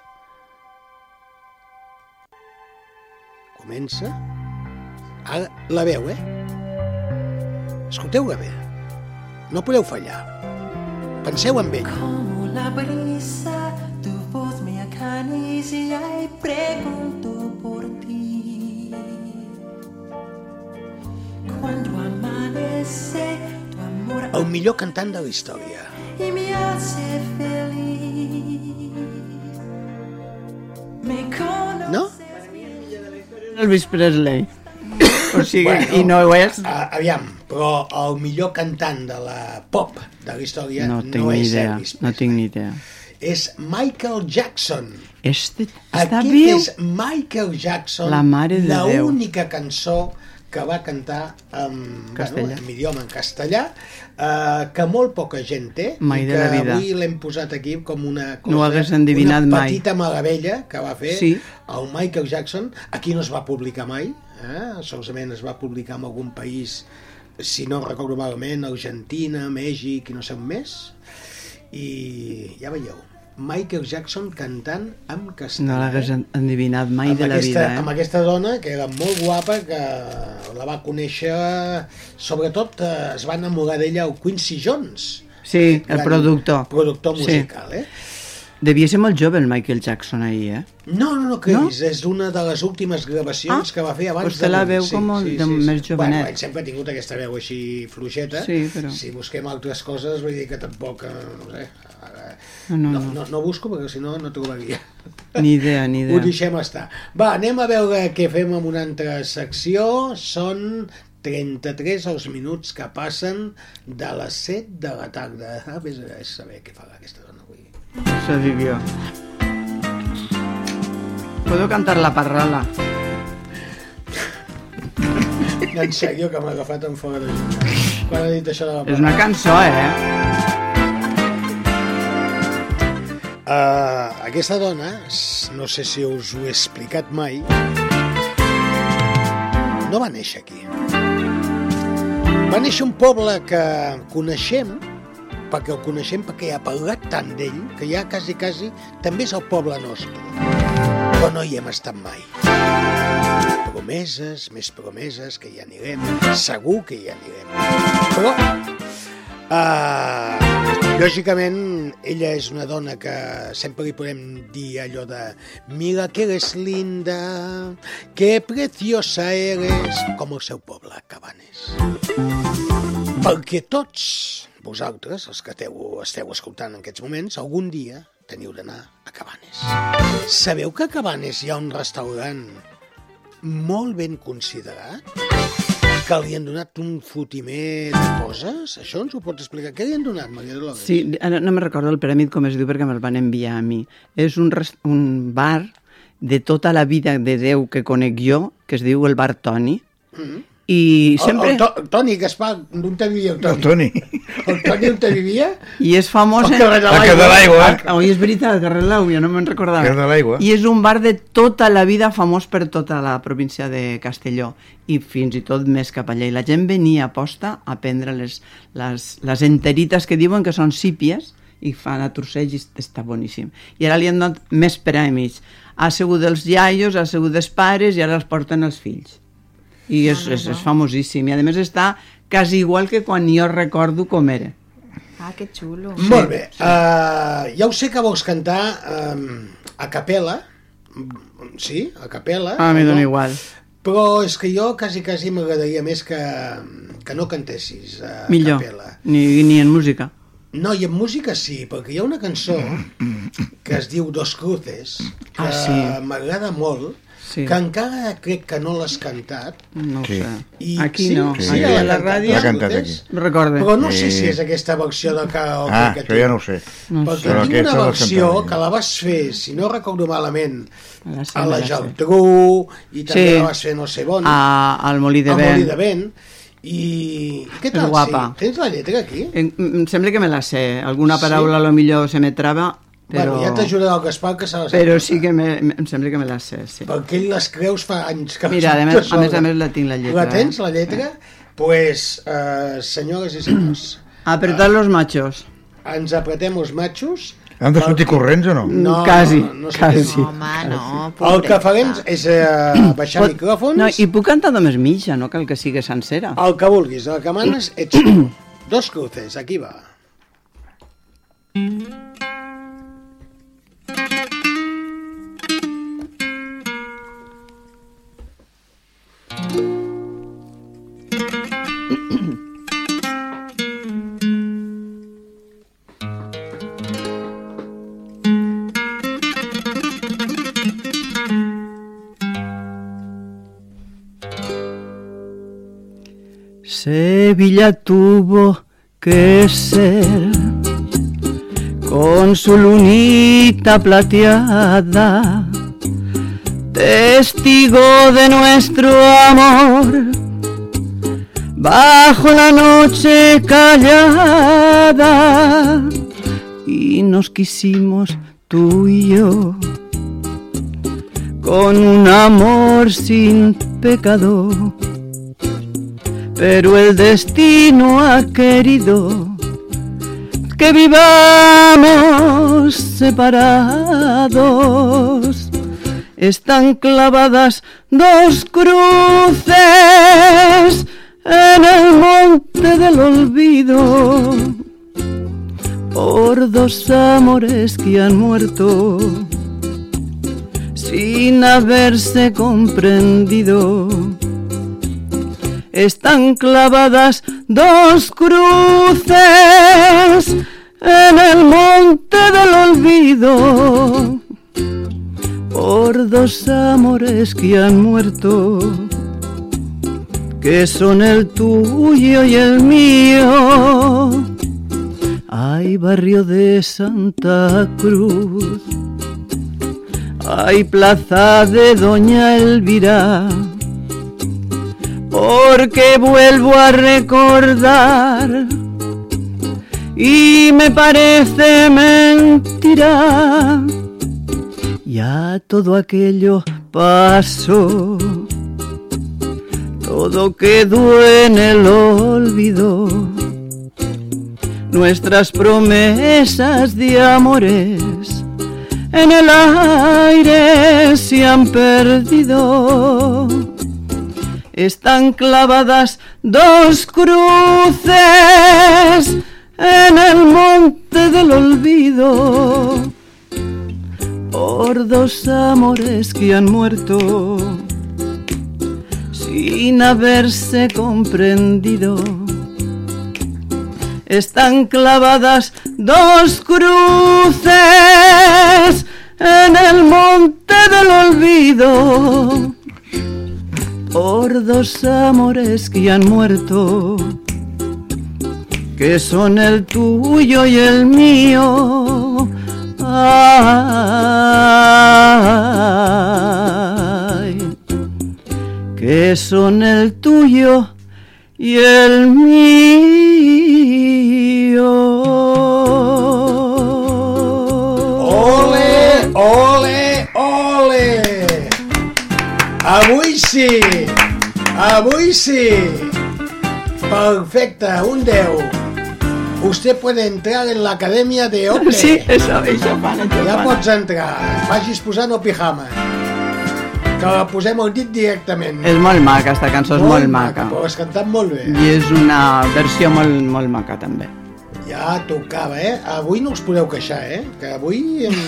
Comença. Ara, la veu, eh? Escolteu-la bé. No podeu fallar. Penseu en ell. Como la brisa, tu voz me acaricia y pregunto por ti. Cuando amanece, El millor cantant de la història. y me hace feliz. No? Elvis Presley. O sigui, Bueno, i no ho és... A, aviam, però el millor cantant de la pop de la història No no, ni és idea, Elvis no tinc ni idea. És Michael Jackson. Este, està Aquest viu? és Michael Jackson, La mare de Déu. l'única cançó que va cantar en, bueno, en idioma en castellà, eh, que molt poca gent té, Mai i de que la vida. avui l'hem posat aquí com una cosa, No ho hagués endevinat una mai. petita meravella que va fer Sí. el Michael Jackson. Aquí no es va publicar mai, eh? solament es va publicar en algun país, si no recordo malament, Argentina, Mèxic i no sé on més. I ja veieu, Michael Jackson cantant en castellà. No l'hagués en- endevinat mai amb de la aquesta, vida, Amb eh? aquesta dona, que era molt guapa, que la va conèixer... Sobretot eh, es va enamorar d'ella el Quincy Jones. Sí, el productor. Productor Sí. musical, eh? Devia ser molt jove el Michael Jackson ahir, eh? No, no, no, que No? és una de les últimes gravacions Ah, que va fer abans vostè la morir. veu com de més jovenet. Bueno, sempre ha tingut aquesta veu així fluixeta. Sí, però- Si busquem altres coses, vull dir que tampoc, eh, no sé. No, no, no, no. no, busco perquè si no, no trobaria. Ni idea, ni idea. Ho deixem estar. Va, anem a veure què fem amb una altra secció. Són 33 els minuts que passen de les 7 de la tarda. Ah, vés a saber què farà aquesta dona avui. Això dic jo. Puedo cantar la parrala. En sèrio, que m'ha agafat en fora de joc. Quan ha dit això de la És una cançó, eh? Uh, aquesta dona, no sé si us ho he explicat mai, no va néixer aquí. Va néixer un poble que coneixem, perquè el coneixem perquè ha parlat tant d'ell, que ja quasi, quasi, també és el poble nostre. Però no hi hem estat mai. Promeses, més promeses, que hi anirem, segur que hi anirem. Però Uh, lògicament, ella és una dona que sempre li podem dir allò de mira que eres linda, que preciosa eres, com el seu poble, Cabanes. Perquè tots vosaltres, els que esteu, esteu escoltant en aquests moments, algun dia teniu d'anar a Cabanes. Sabeu que a Cabanes hi ha un restaurant molt ben considerat? Que li han donat un fotimer de coses? Això ens ho pots explicar? Què li han donat, Maria Dolores? Sí, ara no me recordo el piràmid com es diu perquè me'l van enviar a mi. És un, res- un bar de tota la vida de Déu que conec jo, que es diu el bar Toni, Mm. I El, sempre... el, To- Toni Gaspar, on te vivia el Toni? El Toni. El Toni on te vivia? I és famós... Al en- carrer de Al carrer de l'aigua. Ah, Oi, és veritat, al carrer de l'aigua, no me'n recordava. Carrer de l'aigua. I és un bar de tota la vida famós per tota la província de Castelló i fins i tot més cap allà. I la gent venia a posta a prendre les, les, les enterites que diuen que són sípies i fan a trosseig i està boníssim. I ara li han donat més premis. Ha sigut dels iaios, ha sigut dels pares i ara els porten els fills. I és, és, és famosíssim. I a més està quasi igual que quan jo recordo com era. Ah, que xulo. Sí, Molt bé. Sí. Uh, ja ho sé que vols cantar um, a capella. Sí, a capella. Ah, m'hi no? dona igual. Però és que jo quasi, quasi m'agradaria més que, que no cantessis a Millor, capella. ni, ni en música. No, i en música sí, perquè hi ha una cançó que es diu Dos Cruces, que Ah, sí. m'agrada molt, Sí. que encara crec que no l'has cantat. No Sí. sé. I, Aquí sí, no. Sí, Aquí l'ha a la ràdio... L'ha cantat aquí. Recorde. Però no sé Sí. si és aquesta versió de karaoke Ah, que això ja no ho sé. No Perquè sé. Però tinc una versió que la vas fer, si no recordo malament, Me la sé, a la sé. Geltrú, i també Sí. la vas fer no sé on, A, al Molí de al Molí Vent. de Vent. I què És tal? guapa. Sí? Tens la lletra aquí? Em, em sembla que me la sé. Alguna Sí? paraula a lo millor se me trava, però... Bueno, ja t'ajudarà el Gaspar que se la sap. Però sí que me, me- em sembla que me la sé, sí. Perquè ell les creus fa anys que Mira, a les més, a més a més la tinc la lletra. La tens, la lletra? Doncs, pues, uh, senyores i senyors, eh? Apretar los machos. ens apretem els matxos. Han de sortir corrents o no? No, quasi, no, no quasi. què. Home, no, El que farem és uh, baixar Pot- micròfons. No, I puc cantar només mitja, no cal que sigui sencera. El que vulguis, el que manes ets tu. Dos cruces, aquí va. Tuvo que ser con su lunita plateada, testigo de nuestro amor, bajo la noche callada, y nos quisimos tú y yo, con un amor sin pecado pero el destino ha querido que vivamos separados. Están clavadas dos cruces en el monte del olvido. por dos amores que han muerto sin haberse comprendido. Están clavadas dos cruces en el monte del olvido por dos amores que han muerto, que son el tuyo y el mío. Ay, barrio de Santa Cruz, ay, plaza de Doña Elvira, porque vuelvo a recordar y me parece mentira. Ya todo aquello pasó, todo quedó en el olvido. Nuestras promesas de amores en el aire se han perdido. Están clavadas dos cruces en el monte del olvido por dos amores que han muerto sin haberse comprendido. Están clavadas dos cruces en el monte del olvido por dos amores que han muerto, que son el tuyo y el mío. Ay, que son el tuyo y el mío. Ole, ole, ole! Avui sí! Avui sí! Perfecte, un 10. Usted puede entrar en la academia de Ople. Sí, això, això fan, això Ja pots entrar. Vagis posant el pijama. Que la posem al dit directament. És molt maca, esta cançó és molt maca. Però has cantat molt bé. I és una versió molt, molt maca, també. Ja tocava, eh? Avui no us podeu queixar, eh? Que avui em...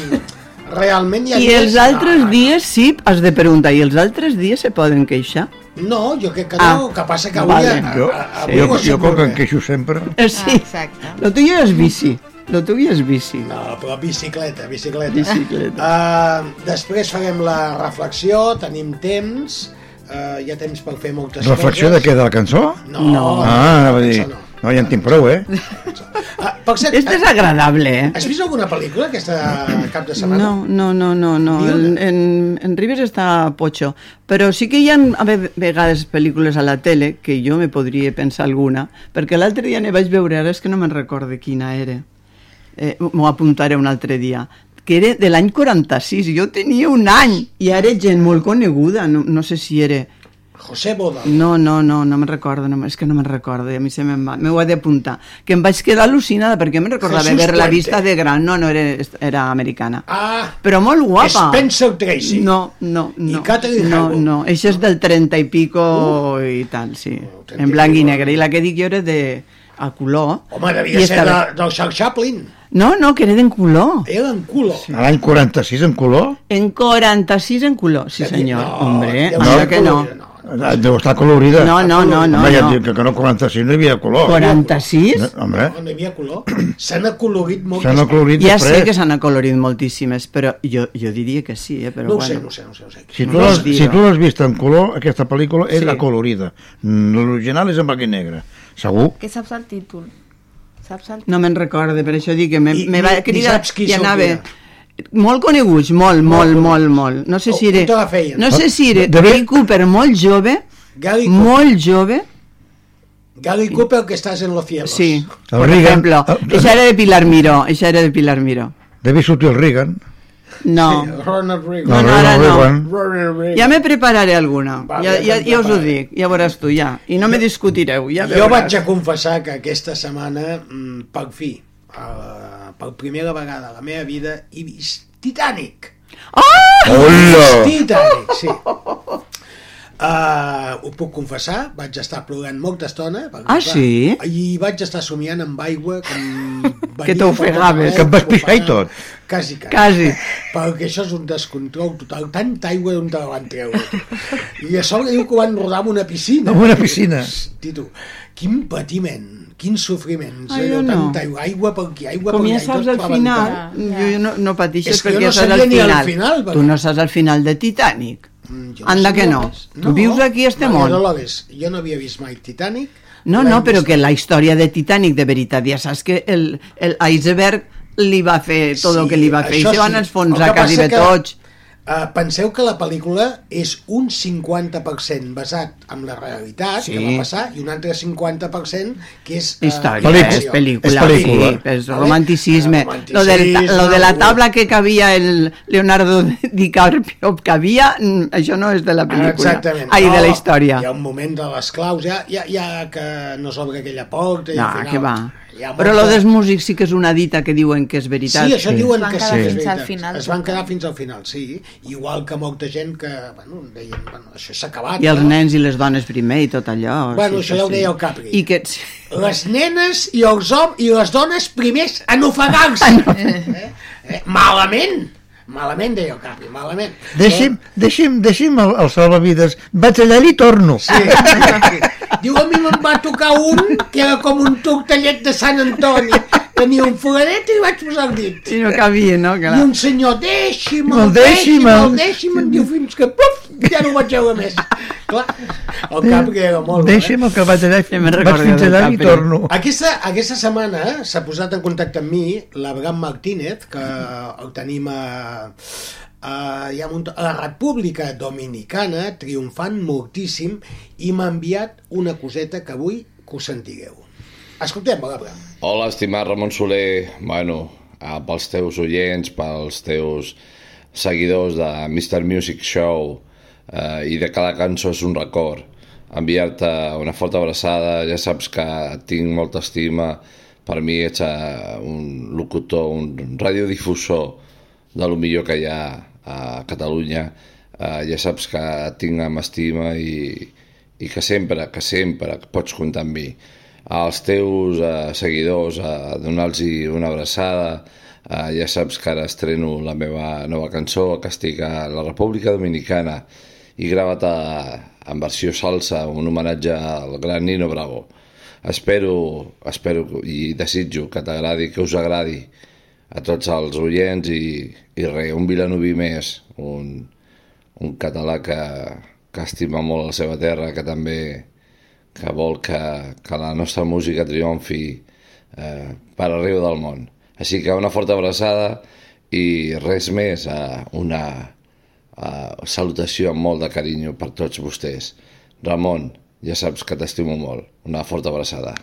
realment hi ha I dies- els altres dies, sí, has de preguntar, i els altres dies se poden queixar? No, jo crec que Ah, no, que passa que avui... vale. a- Jo, a- avui jo, jo com que em queixo sempre. Eh, sí, Exacte. lo tuyo és bici, lo tuyo és bici. No, però bicicleta, bicicleta. Bicicleta. Uh, després farem la reflexió, tenim temps, uh, hi ha temps per fer moltes Reflexió de coses. què, de la cançó? No, No. Ah, anava a dir... això no. No, ja en tinc prou, eh? Ah, cert, Este és agradable, eh? has vist alguna pel·lícula aquesta cap de setmana? No, no, no, no, no. En, en, en Ribes està pocho. Però sí que hi ha a ve- vegades pel·lícules a la tele que jo me podria pensar alguna, perquè l'altre dia ne vaig veure, ara és que no me'n recorde quina era. Eh, M'ho apuntaré un altre dia que era de l'any 46, jo tenia un any i ara gent molt coneguda, no, no sé si era... José Boda. No, no, no, no me'n recordo, no, és que no me'n recordo, i a mi se me'n va, m'ho he d'apuntar. Que em vaig quedar al·lucinada perquè me'n recordava Jesús haver-la Puente. vista de gran, no, no, era, era americana. Ah, Però molt guapa. Spencer Tracy. No, no, no. I Catherine no, Hepburn. no, això és del 30 i pico i tal, sí. trenta En blanc i negre. I la que dic jo era de a color. Home, devia I ser estava- de, del Charles Chaplin. No, no, que era en color. Era en culo. A l'any 46 en color? En 46 en color, sí senyor. No, Hombre, ser que no. no. Ah, Deu estar colorida. No, no, no, no, Home, ja no. et dic que, que no 46 no hi havia color. 46? No, Home, No, no hi havia color. S'han acolorit moltes s'han acolorit Ja sé després. que s'han acolorit moltíssimes, però jo, jo diria que sí, eh? Però No ho bueno. sé, no ho sé, no ho sé. No sé. Si tu No l'has si tu l'has vist en color, aquesta pel·lícula és Sí. acolorida. L'original és en blanc i negre. Segur? Que saps el títol? Saps el No me'n recorde, per això dic que me, I- me i- va i cridar saps qui i anava... Molt coneguts, molt, molt, molt, molt. No sé On- si era... No sé si era Gary Cooper molt jove, Gary Cooper. molt jove, Gary Cooper, que estàs en los cielos. sí. El Por Reagan. ejemplo, El- esa era de Pilar Miró, esa era de Pilar Miró. Devia sortir el Reagan. No, Ronald Reagan. No, no, ara no. Reagan. Ronald Reagan. ja me prepararé alguna. Va, Ja, ja ja, us ho dic, ja veuràs tu, ja. I no me discutireu, ja Jo vaig a confessar que aquesta setmana, mm, per fi, uh, per primera vegada a la meva vida, he vist Titanic. Hola! Titanic, sí. Uh, ho puc confessar, vaig estar plorant molta estona. perquè, Ah, sí? I vaig estar somiant amb aigua com... Que t'ofegaves. Que em vas pixar i tot. Quasi, quasi. Quasi. Perquè això és un descontrol total. Tanta aigua d'on te la van treure. I a sobre diu que ho van rodar amb una piscina. Amb una piscina. Tito, quin patiment, quin sofriment. Ai, allò, jo no. Tanta aigua, aigua per aquí, aigua Com per ja allà, i saps tot al final, rebentat. jo, jo no, no pateixes És que jo perquè no saps al final. final, perquè- Tu no saps al final de Titanic. Mm, jo Anda que sabia no. res. Tu vius aquí a este Maria món. Dolores, jo no havia vist mai Titanic. No, no, però que la història de Titanic de veritat, ja saps que el, el iceberg li va fer tot el que li va fer i se van sí. enfonsar que quasi bé que, tots. Uh, penseu que la pel·lícula és un 50% basat en la realitat Sí. que va passar i un altre 50% que és uh, Història, Pel·lícula. és pel·lícula, És pel·lícula. sí, és romanticisme. Romanticisme, Lo, del, lo de la tabla que cabia el Leonardo DiCaprio cabia, mm, això no és de la pel·lícula. Exactament. Ai, de la No, història. Hi ha un moment de les claus, ja, ja, ja que no s'obre aquella porta. i No, al final, que va. Però lo dels músics sí que és una dita que diuen que és veritat. Sí, això Sí. diuen Es van que sí, és fins al veritat. final, Es van quedar fins al final, sí. Igual que molta gent que, bueno, deien, bueno, això s'ha acabat. I els no? nens i les dones primer i tot allò. Bueno, sí això ja ho sí. deia el Capri. I que... Les nenes i els homes i les dones primers en ofegar-se. Eh? Eh? Malament. Malament, deia el Capri, malament. Deixi'm, deixi'm, deixi'm el, el salvavides. Vaig allà i torno. Sí. Diu, a mi me'n va tocar un que era com un tortellet de Sant Antoni. Tenia un foradet i vaig posar el dit. I no cabia, no? I Clar. un senyor, deixi'm, No, deixi'm, deixi'm-el. deixi'm, diu fins que puf, ja no ho vaig veure més. Clar, el Capri era molt eh? Deixi'm el que vaig allà, Ja me'n vaig recordo fins del allà i torno. Aquesta, aquesta setmana s'ha posat en contacte amb mi l'Abraham Martínez, que el tenim a, a, ja munt- a la República Dominicana, triomfant moltíssim, i m'ha enviat una coseta que vull que us sentireu. Escoltem, l'Abraham. Hola, estimat Ramon Soler. Bueno, eh, pels teus oients, pels teus seguidors de Mr. Music Show eh, i de cada cançó és un record. Enviar-te una forta abraçada, ja saps que tinc molta estima. Per mi ets eh, un locutor, un radiodifusor de lo millor que hi ha a Catalunya. Eh, ja saps que tinc amb estima i, i que sempre, que sempre pots comptar amb mi als teus eh, seguidors a donar-los una abraçada. Eh, ja saps que ara estreno la meva nova cançó que estic a la República Dominicana i gravat a, en versió salsa un homenatge al gran Nino Bravo. Espero, espero i desitjo que t'agradi, que us agradi a tots els oients i, i res, un vilanoví més un, un català que, que estima molt la seva terra que també que vol que, que la nostra música triomfi eh, per arreu del món. Així que una forta abraçada i res més, eh, una eh, salutació amb molt de carinyo per tots vostès. Ramon, ja saps que t'estimo molt. Una forta abraçada.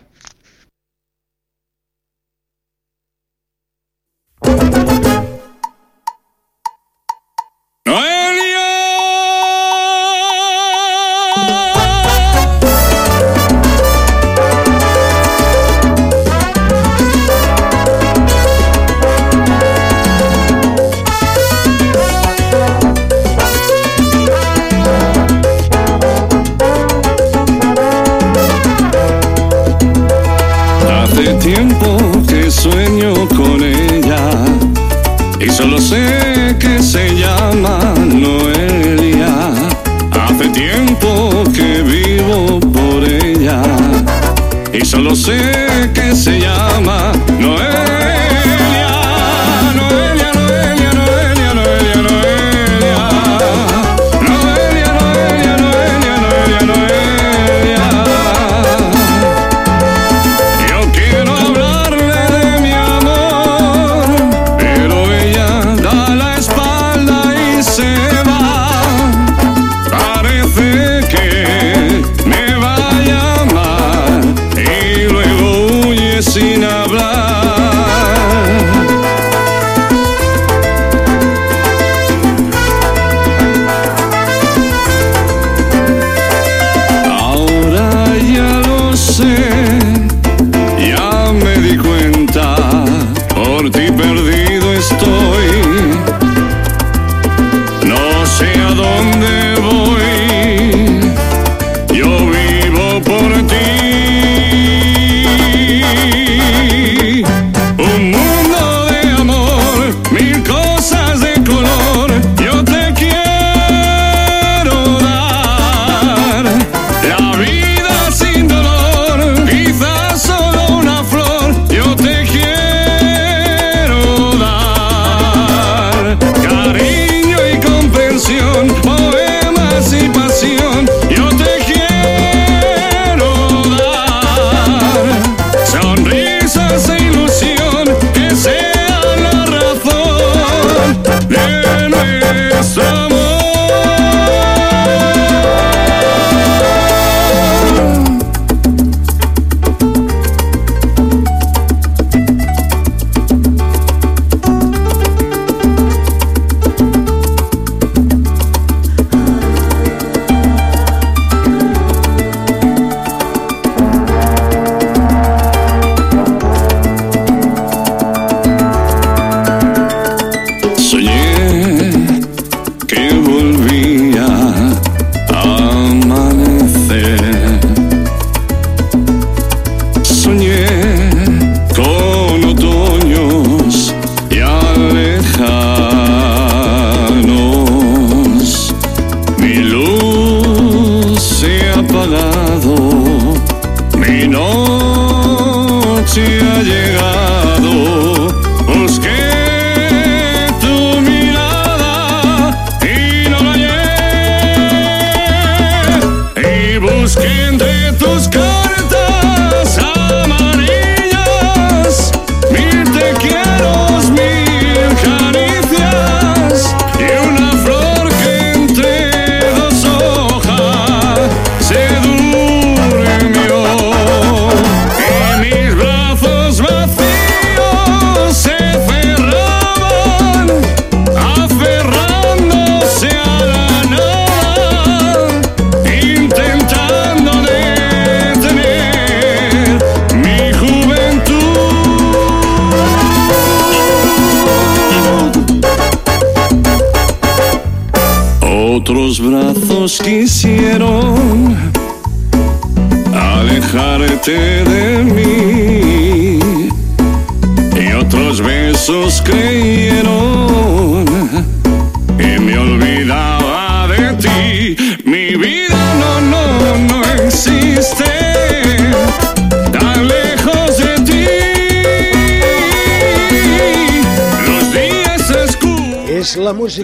때.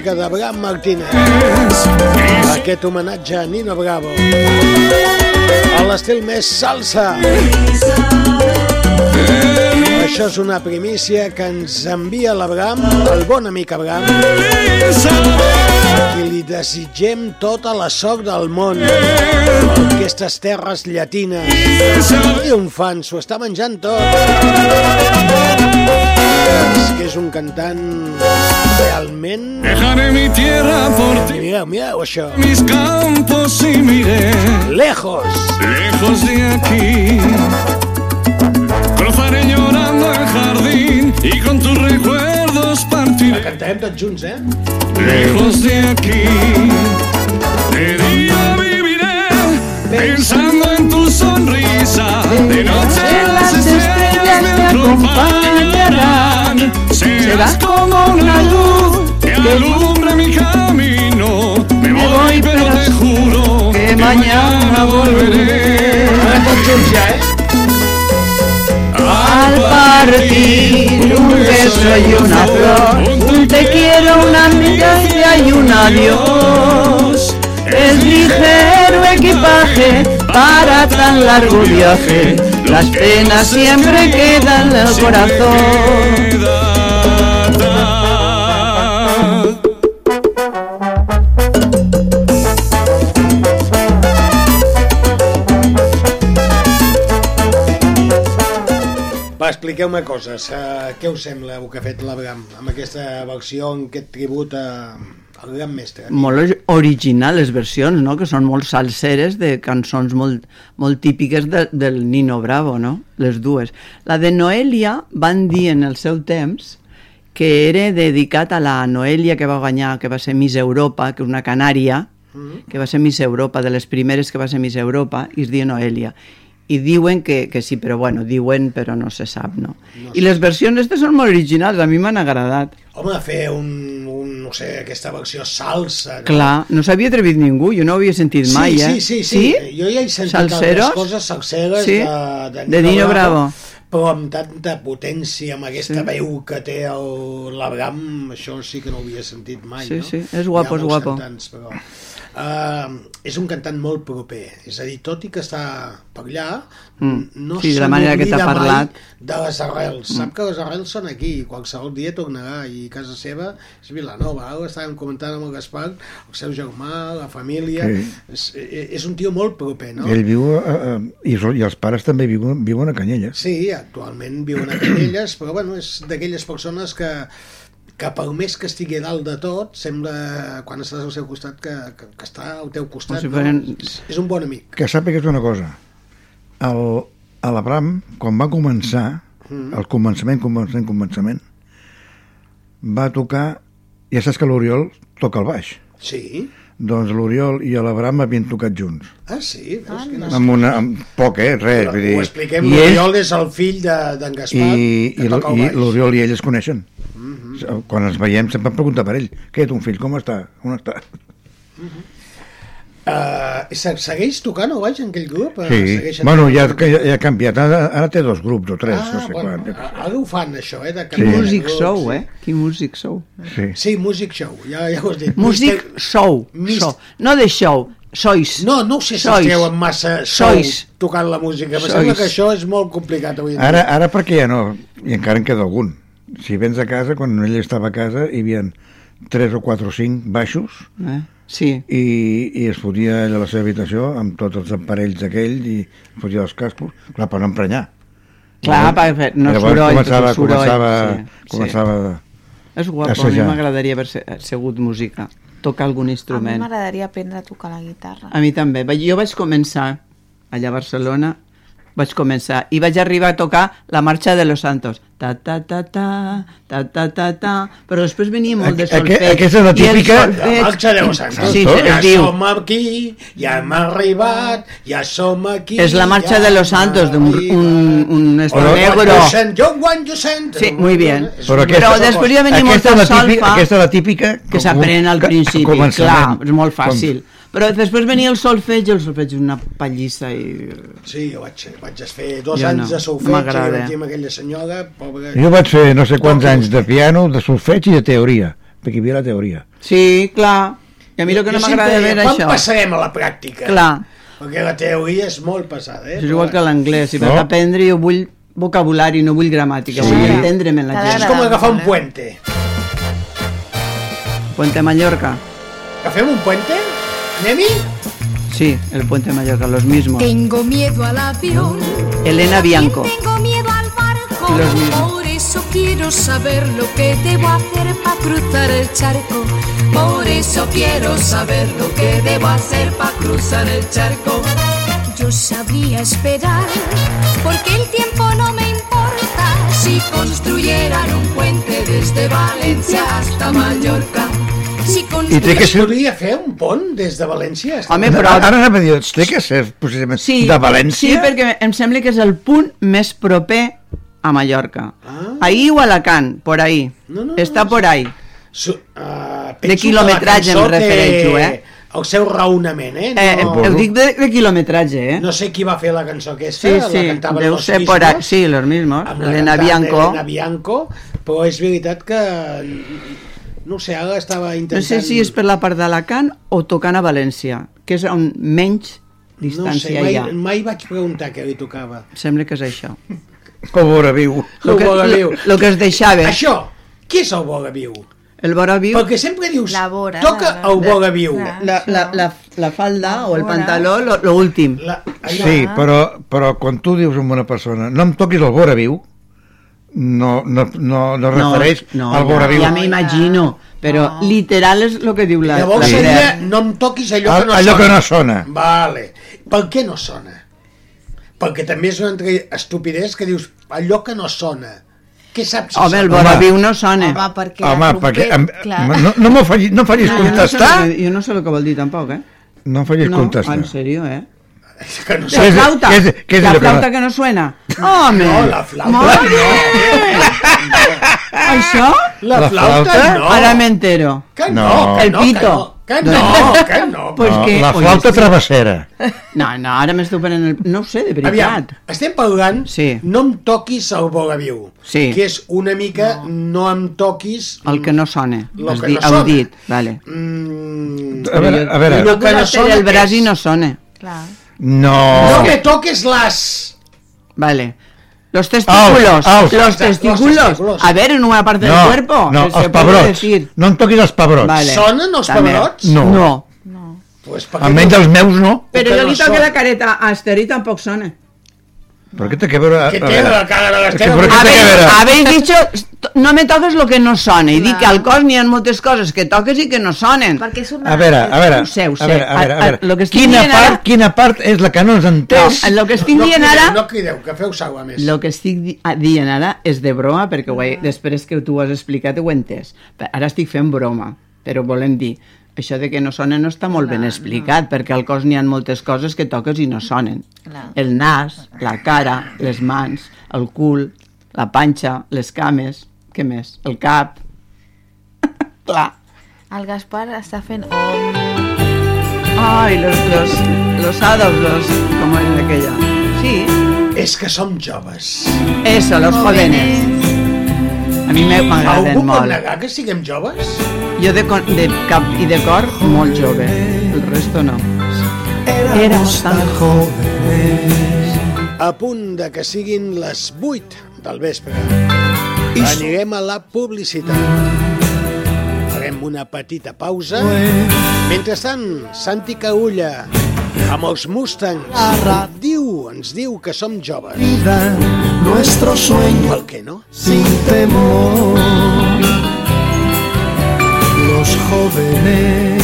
Música d'Abraham Martínez. Aquest homenatge a Nino Bravo. A l'estil més salsa. Això és una primícia que ens envia l'Abraham, el bon amic Abraham, i li desitgem tota la sort del món. Aquestes terres llatines, triomfant, s'ho està menjant tot. És que és un cantant realment... Dejaré mi tierra por ti. Mireu, mireu això. Mis campos y miré Lejos. lejos de aquí. Cruzaré llorando el jardín y con tus recuerdos partiré. cantarem tots junts, eh? Lejos de aquí, de día viviré pensando en tu sonrisa. De noche las estrellas me acompañarán. Serás como una luz que alumbra mi camino. Me voy, pero te juro que mañana volveré. Eh? Al partir un beso y una flor, un te quiero, una mirada y un adiós. Es ligero equipaje para tan largo viaje, las penas siempre quedan en el corazón. Va, expliqueu-me coses. Uh, què us sembla el que ha fet l'Abraham amb aquesta versió, amb aquest tribut a, al gran mestre? Molt ori- original les versions, no? que són molt salseres de cançons molt, molt típiques de, del Nino Bravo, no? les dues. La de Noelia van dir en el seu temps que era dedicat a la Noelia que va guanyar, que va ser Miss Europa, que és una canària, que va ser Miss Europa, de les primeres que va ser Miss Europa, i es diu Noelia. I diuen que, que sí, però bueno, diuen però no se sap, no? No I les versions aquestes són molt originals, a mi m'han agradat. Home, fer un, un, no sé, aquesta versió salsa, no? Clar, no s'havia atrevit ningú, jo no ho havia sentit mai, sí, eh? Sí, sí, sí. Jo ja he sentit Salseros? altres coses salseres Sí? de, de, De Nino Bravo. però amb tanta potència, amb aquesta Sí. sí. veu que té l'Abraham, això sí que no ho havia sentit mai, Sí, no? sí, és guapo, és guapo. Cantants, però... Uh, és un cantant molt proper, és a dir, tot i que està per allà, Mm. no Sí, de la manera que t'ha parlat. de les arrels. Mm. Sap que les arrels són aquí, i qualsevol dia tornarà, i casa seva és Vilanova. Ara estàvem comentant amb el Gaspar, el seu germà, la família... Sí. És, és un tio molt proper, no? Ell viu, a, a, i, so- i els pares també viuen, viuen a Canyelles. Sí, actualment viuen a Canyelles, però bueno, és d'aquelles persones que, que per més que estigui dalt de tot, sembla, quan estàs al seu costat, que, que, que està al teu costat. si no? foren- És, un bon amic. Que sàpigues una cosa, el, a l'Abram, quan va començar, Mm. al començament, començament, començament, va tocar, ja saps que l'Oriol toca el baix. Sí? Doncs l'Oriol i l'Abram havien tocat junts. Ah, sí? Veus que no Amb, una, amb poc, eh? Res. Vull dir, Ho expliquem, l'Oriol és el fill de- d'en Gaspar, i, i, l'Oriol i ell es coneixen. Mhm. Quan ens veiem sempre em pregunta per ell què, ton fill, com està? On està? Uh, segueix tocant o vaig en aquell grup? Eh, Sí, segueixen bueno, ja, ja, ja ha canviat, ara, ara té dos grups o tres, Ah, no sé bueno, quan. ara ho fan, això, eh? De Sí. show, sí. eh? Quin music show. Sí. Sí, Music Show, ja, ja ho has dit. Music show, Mis- show. No de show, sois. No, no ho sé si Sois. es treuen massa show Sois. tocant la música. Em sembla que això és molt complicat avui en Ara, ara perquè ja no, i encara en queda algun. Si vens a casa, quan ell estava a casa, hi havia tres o quatre o cinc baixos Eh? Sí. i, i es fotia ell a la seva habitació amb tots els aparells aquells i es fotia els cascos, clar, per no emprenyar. Clar, per fer- no Llavors soroll, començava, soroll, començava, sí, sí. començava És guapo, a mi m'agradaria haver se- segut música, tocar algun A mi instrument. m'agradaria aprendre a tocar la guitarra. A mi també. Jo vaig començar allà a Barcelona, vaig començar i vaig arribar a tocar la marxa de los santos. Ta ta ta ta, ta ta ta ta, però després venia molt de solfeig. aquesta és la típica- solfeig- La marxa de los Santos. Sí, es ja diu. som aquí, ja hem arribat, ja som aquí. És la marxa ja de los santos, d'un un, un arribat. estor negro. You sent, yo want you sent. Sí, muy bien. Però aquesta- Però després ja venia molta la típica, solfa aquesta és la típica que s'aprèn al principi, clar, és molt fàcil. Però després venia el solfeig i el solfeig és una pallissa i... Sí, jo vaig, vaig fer dos Jo anys no, de no solfeig i vaig amb aquella senyora, pobra... Jo vaig fer no sé quants anys de piano, de solfeig i de teoria, perquè hi havia la teoria. Sí, clar. I a mi el que no m'agrada veure quan això... passarem a la pràctica? Clar, Perquè la teoria és molt pesada, eh? és igual que l'anglès. Si No. vas aprendre jo vull vocabulari, no vull gramàtica, Sí. vull entendre'm en la T'agrada. És gent. com agafar un puente. Puente Mallorca. Agafem un puente? Anem-hi? Sí, el Puente Mallorca, los mismos. Tengo miedo al avión. Elena Bianco. Tengo miedo al barco. Los mismos. Por eso quiero saber lo que debo hacer para cruzar el charco. Por eso quiero saber lo que debo hacer para cruzar el charco. Yo sabría esperar, porque el tiempo no me importa. Si construyeran un puente desde Valencia hasta Mallorca. I té que ser... podria fer un pont des de València? Home, Ara, però... ara anava a dir, té que ser precisament Sí, de València? sí, perquè em sembla que és el punt més proper a Mallorca. Ah. Ahí o Alacant, por ahí. No, no, Està no, por ahí. Su, uh, De quilometratge em refereixo, eh? El seu raonament, eh? Eh, No, ho dic de, de quilometratge, eh? no sé qui va fer la cançó aquesta, sí, la sí, cantaven deu los ser mismos, por ahí. Sí, los mismos. la Elena Bianco. Elena Bianco, però és veritat que no sé, ara estava No intentant... sé si és per la part d'Alacant o tocant a València, que és on menys no sé, distància mai, hi ha. mai vaig preguntar què li tocava. Sembla que és això. Com veure viu. Lo que, El vora viu. lo, lo que es deixava. Això, què és el vora viu? El vora viu, Perquè sempre dius, La vora, toca la- el vora viu. Clar. la, la, la, la falda o el Vora. pantaló, lo, lo últim. La, allò, Sí, però, però quan tu dius a una persona no em toquis el vora viu, no, no, no, no refereix al vora ja, viu. ja m'imagino, però No. literal és el que diu la, Llavors la seria, no em toquis allò que Al- no allò sona. que no sona. Vale. Per què no sona? Perquè també és una altra estupidesa que dius allò que no sona. Què saps si Home, el sona? vora Home. viu no sona. Home, perquè Home, perquè... Em, no no m'ho facis, no em facis Jo no, sé contestar. el que, jo no sé el que vol dir tampoc, eh? No em facis No, contestar. en sèrio, eh? Que no La flauta, què és- què és la que flauta no- que no suena. Home! No, la flauta no. Això? La, La flauta, flauta? no. Ara m'entero. Que no, No. que El no, pito. Que no, que no. Que no. Pues no, que- la flauta sí. travessera. No, no, ara m'esteu prenent el... No ho sé, de Aviam, veritat. estem parlant Sí. no em toquis el vora viu, Sí. que és una mica no, em toquis... El que no sona. Lo Has dit, no dit, vale. Mm, A veure, a veure. Lo que no sona, el braç i no sona. Clar. No. no me toques las... Vale. Los testículos. Aus, aus. Los Los testículos. testículos. A ver, en una parte del No, cuerpo. no, els pebrots. decir. No em toquis els pebrots. Vale. Sonen els També. pebrots? No. No. No. Pues, Almenys no? els meus no. Però que jo li toque la careta a Esther i tampoc sona. Per què té que. Que a té veure, la cara de que Habéis, dicho, no me toques lo que no sona. I dic que al cos n'hi ha moltes coses que toques i que no sonen. Perquè és una... A veure, a veure, Ho sé, ho sé. a veure, a veure, a A- a- veure. lo que Quina part, ara- quina part és la que no ens No, entès? el que estic no dient crideu, ara... No crideu, que feu saua més. El que estic di- ah, dient ara és de broma, perquè ho he, després que tu ho has explicat ho he entès. Però Ara estic fent broma, però volem dir, això de que no sona no està molt ben explicat, perquè al cos n'hi ha moltes coses que toques i no sonen. Clar. El nas, la cara, les mans, el cul, la panxa, les cames, què més? El cap... Clar. El Gaspar està fent om... Ay, los, los, los adults, los, como es aquella. Sí, És que som joves. eso, los jóvenes. A mi me- Algú m'agraden pot molt. negar que siguem joves? Jo de, de cap i de cor, molt jove. El resto no. Éramos tan jóvenes. A punt de que siguin les 8 del vespre. Anirem a la publicitat. Farem una petita pausa. Mentrestant, Santi Caulla, amb els Mustangs, diu, ens diu que som joves. nuestro sueño Per què no? sin temor. Los jóvenes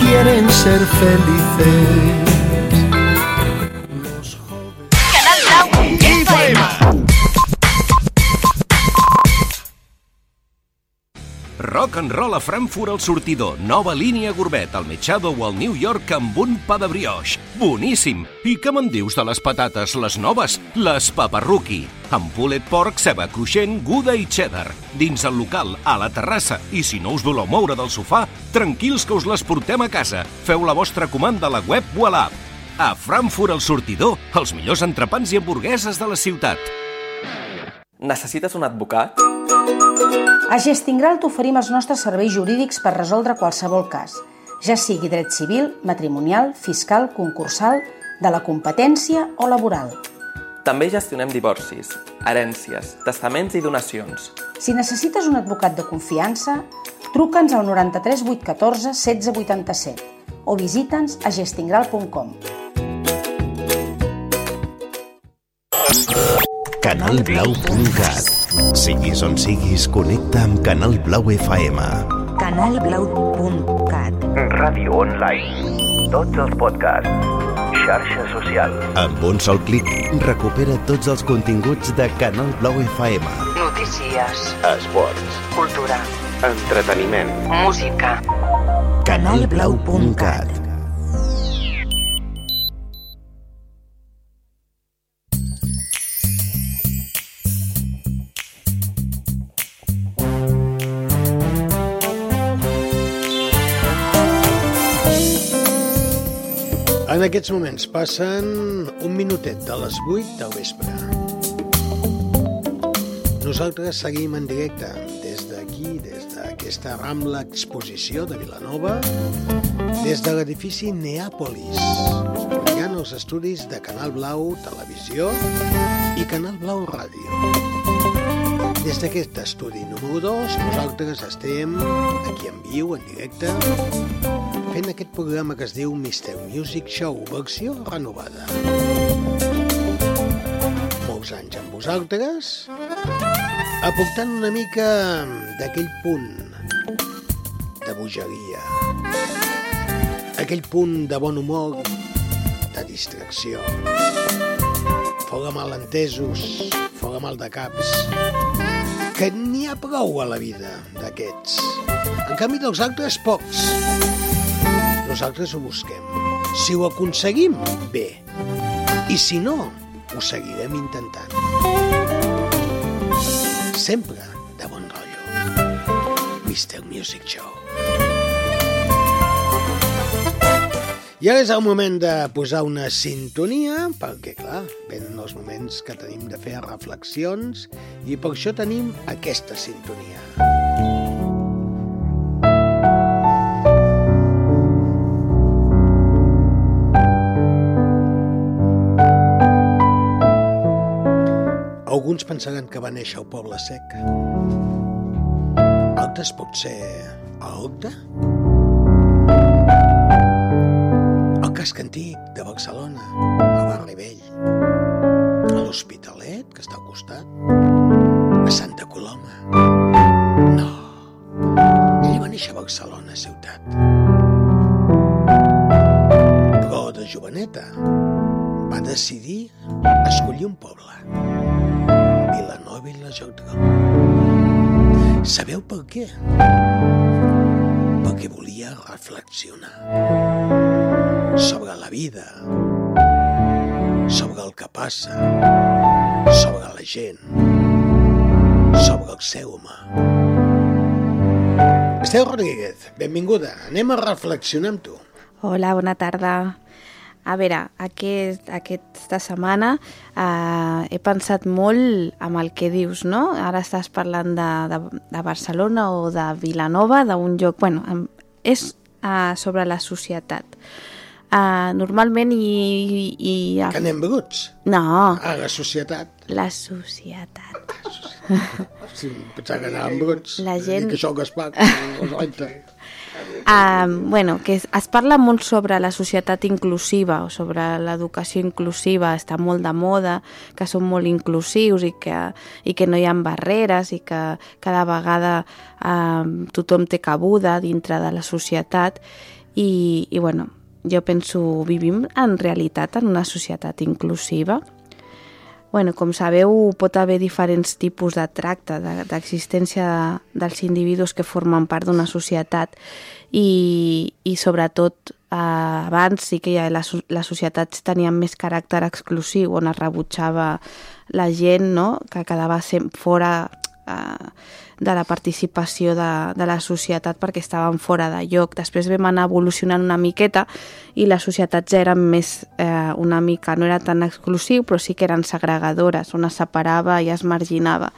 quieren ser felices. Rock and roll a Frankfurt al sortidor. Nova línia gourmet, al Mechado o al New York amb un pa de brioche. Boníssim! I què me'n dius de les patates, les noves? Les paparruqui. Amb pulled pork, ceba cruixent, guda i cheddar. Dins el local, a la terrassa. I si no us voleu moure del sofà, tranquils que us les portem a casa. Feu la vostra comanda a la web o a l'app. A Frankfurt al sortidor, els millors entrepans i hamburgueses de la ciutat. Necessites un advocat? A Gestingral t'oferim els nostres serveis jurídics per resoldre qualsevol cas, ja sigui dret civil, matrimonial, fiscal, concursal, de la competència o laboral. També gestionem divorcis, herències, testaments i donacions. Si necessites un advocat de confiança, truca'ns al 93 814 1687 o visita'ns a gestingral.com. Canalblau.cat Siguis on siguis, connecta amb Canal Blau FM. Canalblau.cat Ràdio online. Tots els podcasts. Xarxa social. Amb un sol clic, recupera tots els continguts de Canal Blau FM. Notícies. Esports. Cultura. Entreteniment. Música. Canalblau.cat aquests moments passen un minutet de les 8 del vespre. Nosaltres seguim en directe des d'aquí, des d'aquesta Rambla Exposició de Vilanova, des de l'edifici Neàpolis. Ha els estudis de Canal Blau Televisió i Canal Blau Ràdio. Des d'aquest estudi número 2, nosaltres estem aquí en viu, en directe, fent aquest programa que es diu Mr. Music Show, versió renovada. Molts anys amb vosaltres, aportant una mica d'aquell punt de bogeria, aquell punt de bon humor, de distracció, fora malentesos, fora mal de caps, que n'hi ha prou a la vida d'aquests. En canvi dels altres, pocs. Nosaltres ho busquem. Si ho aconseguim, bé. I si no, ho seguirem intentant. Sempre de bon rotllo. Mr. Music Show. I ara és el moment de posar una sintonia, perquè, clar, venen els moments que tenim de fer reflexions i per això tenim aquesta sintonia. Alguns pensaran que va néixer al Poble Sec. Altres pot ser a Horta? Al casc antic de Barcelona, al barri vell. A l'Hospitalet, que està al costat. A Santa Coloma. No. Ell va néixer a Barcelona, ciutat. Però de joveneta va decidir escollir un poble. Vilanova i la Geltrú. Sabeu per què? Perquè volia reflexionar sobre la vida, sobre el que passa, sobre la gent, sobre el ser humà. Esteu Rodríguez, benvinguda. Anem a reflexionar amb tu. Hola, bona tarda. A veure, aquest, aquesta setmana eh, he pensat molt amb el que dius, no? Ara estàs parlant de, de, de Barcelona o de Vilanova, d'un lloc... Bueno, és eh, sobre la societat. Eh, normalment i... i, i Que anem bruts? No, A la societat. la societat. Sí, pensava que anàvem bruts. La gent- I que això el Gaspar, s'aguanta. Um, bueno, que es, es parla molt sobre la societat inclusiva o sobre l'educació inclusiva, està molt de moda, que són molt inclusius i que, i que no hi ha barreres i que cada vegada um, tothom té cabuda dintre de la societat i, i bueno, jo penso, vivim en realitat en una societat inclusiva? Bueno, com sabeu, pot haver diferents tipus de tracte, de- d'existència de, dels individus que formen part d'una societat i, i sobretot eh, abans sí que ja les, les societats tenien més caràcter exclusiu on es rebutjava la gent no? que quedava fora eh, de la participació de, de la societat perquè estaven fora de lloc. Després vam anar evolucionant una miqueta i les societats ja eren més eh, una mica, no era tan exclusiu, però sí que eren segregadores, on es separava i es marginava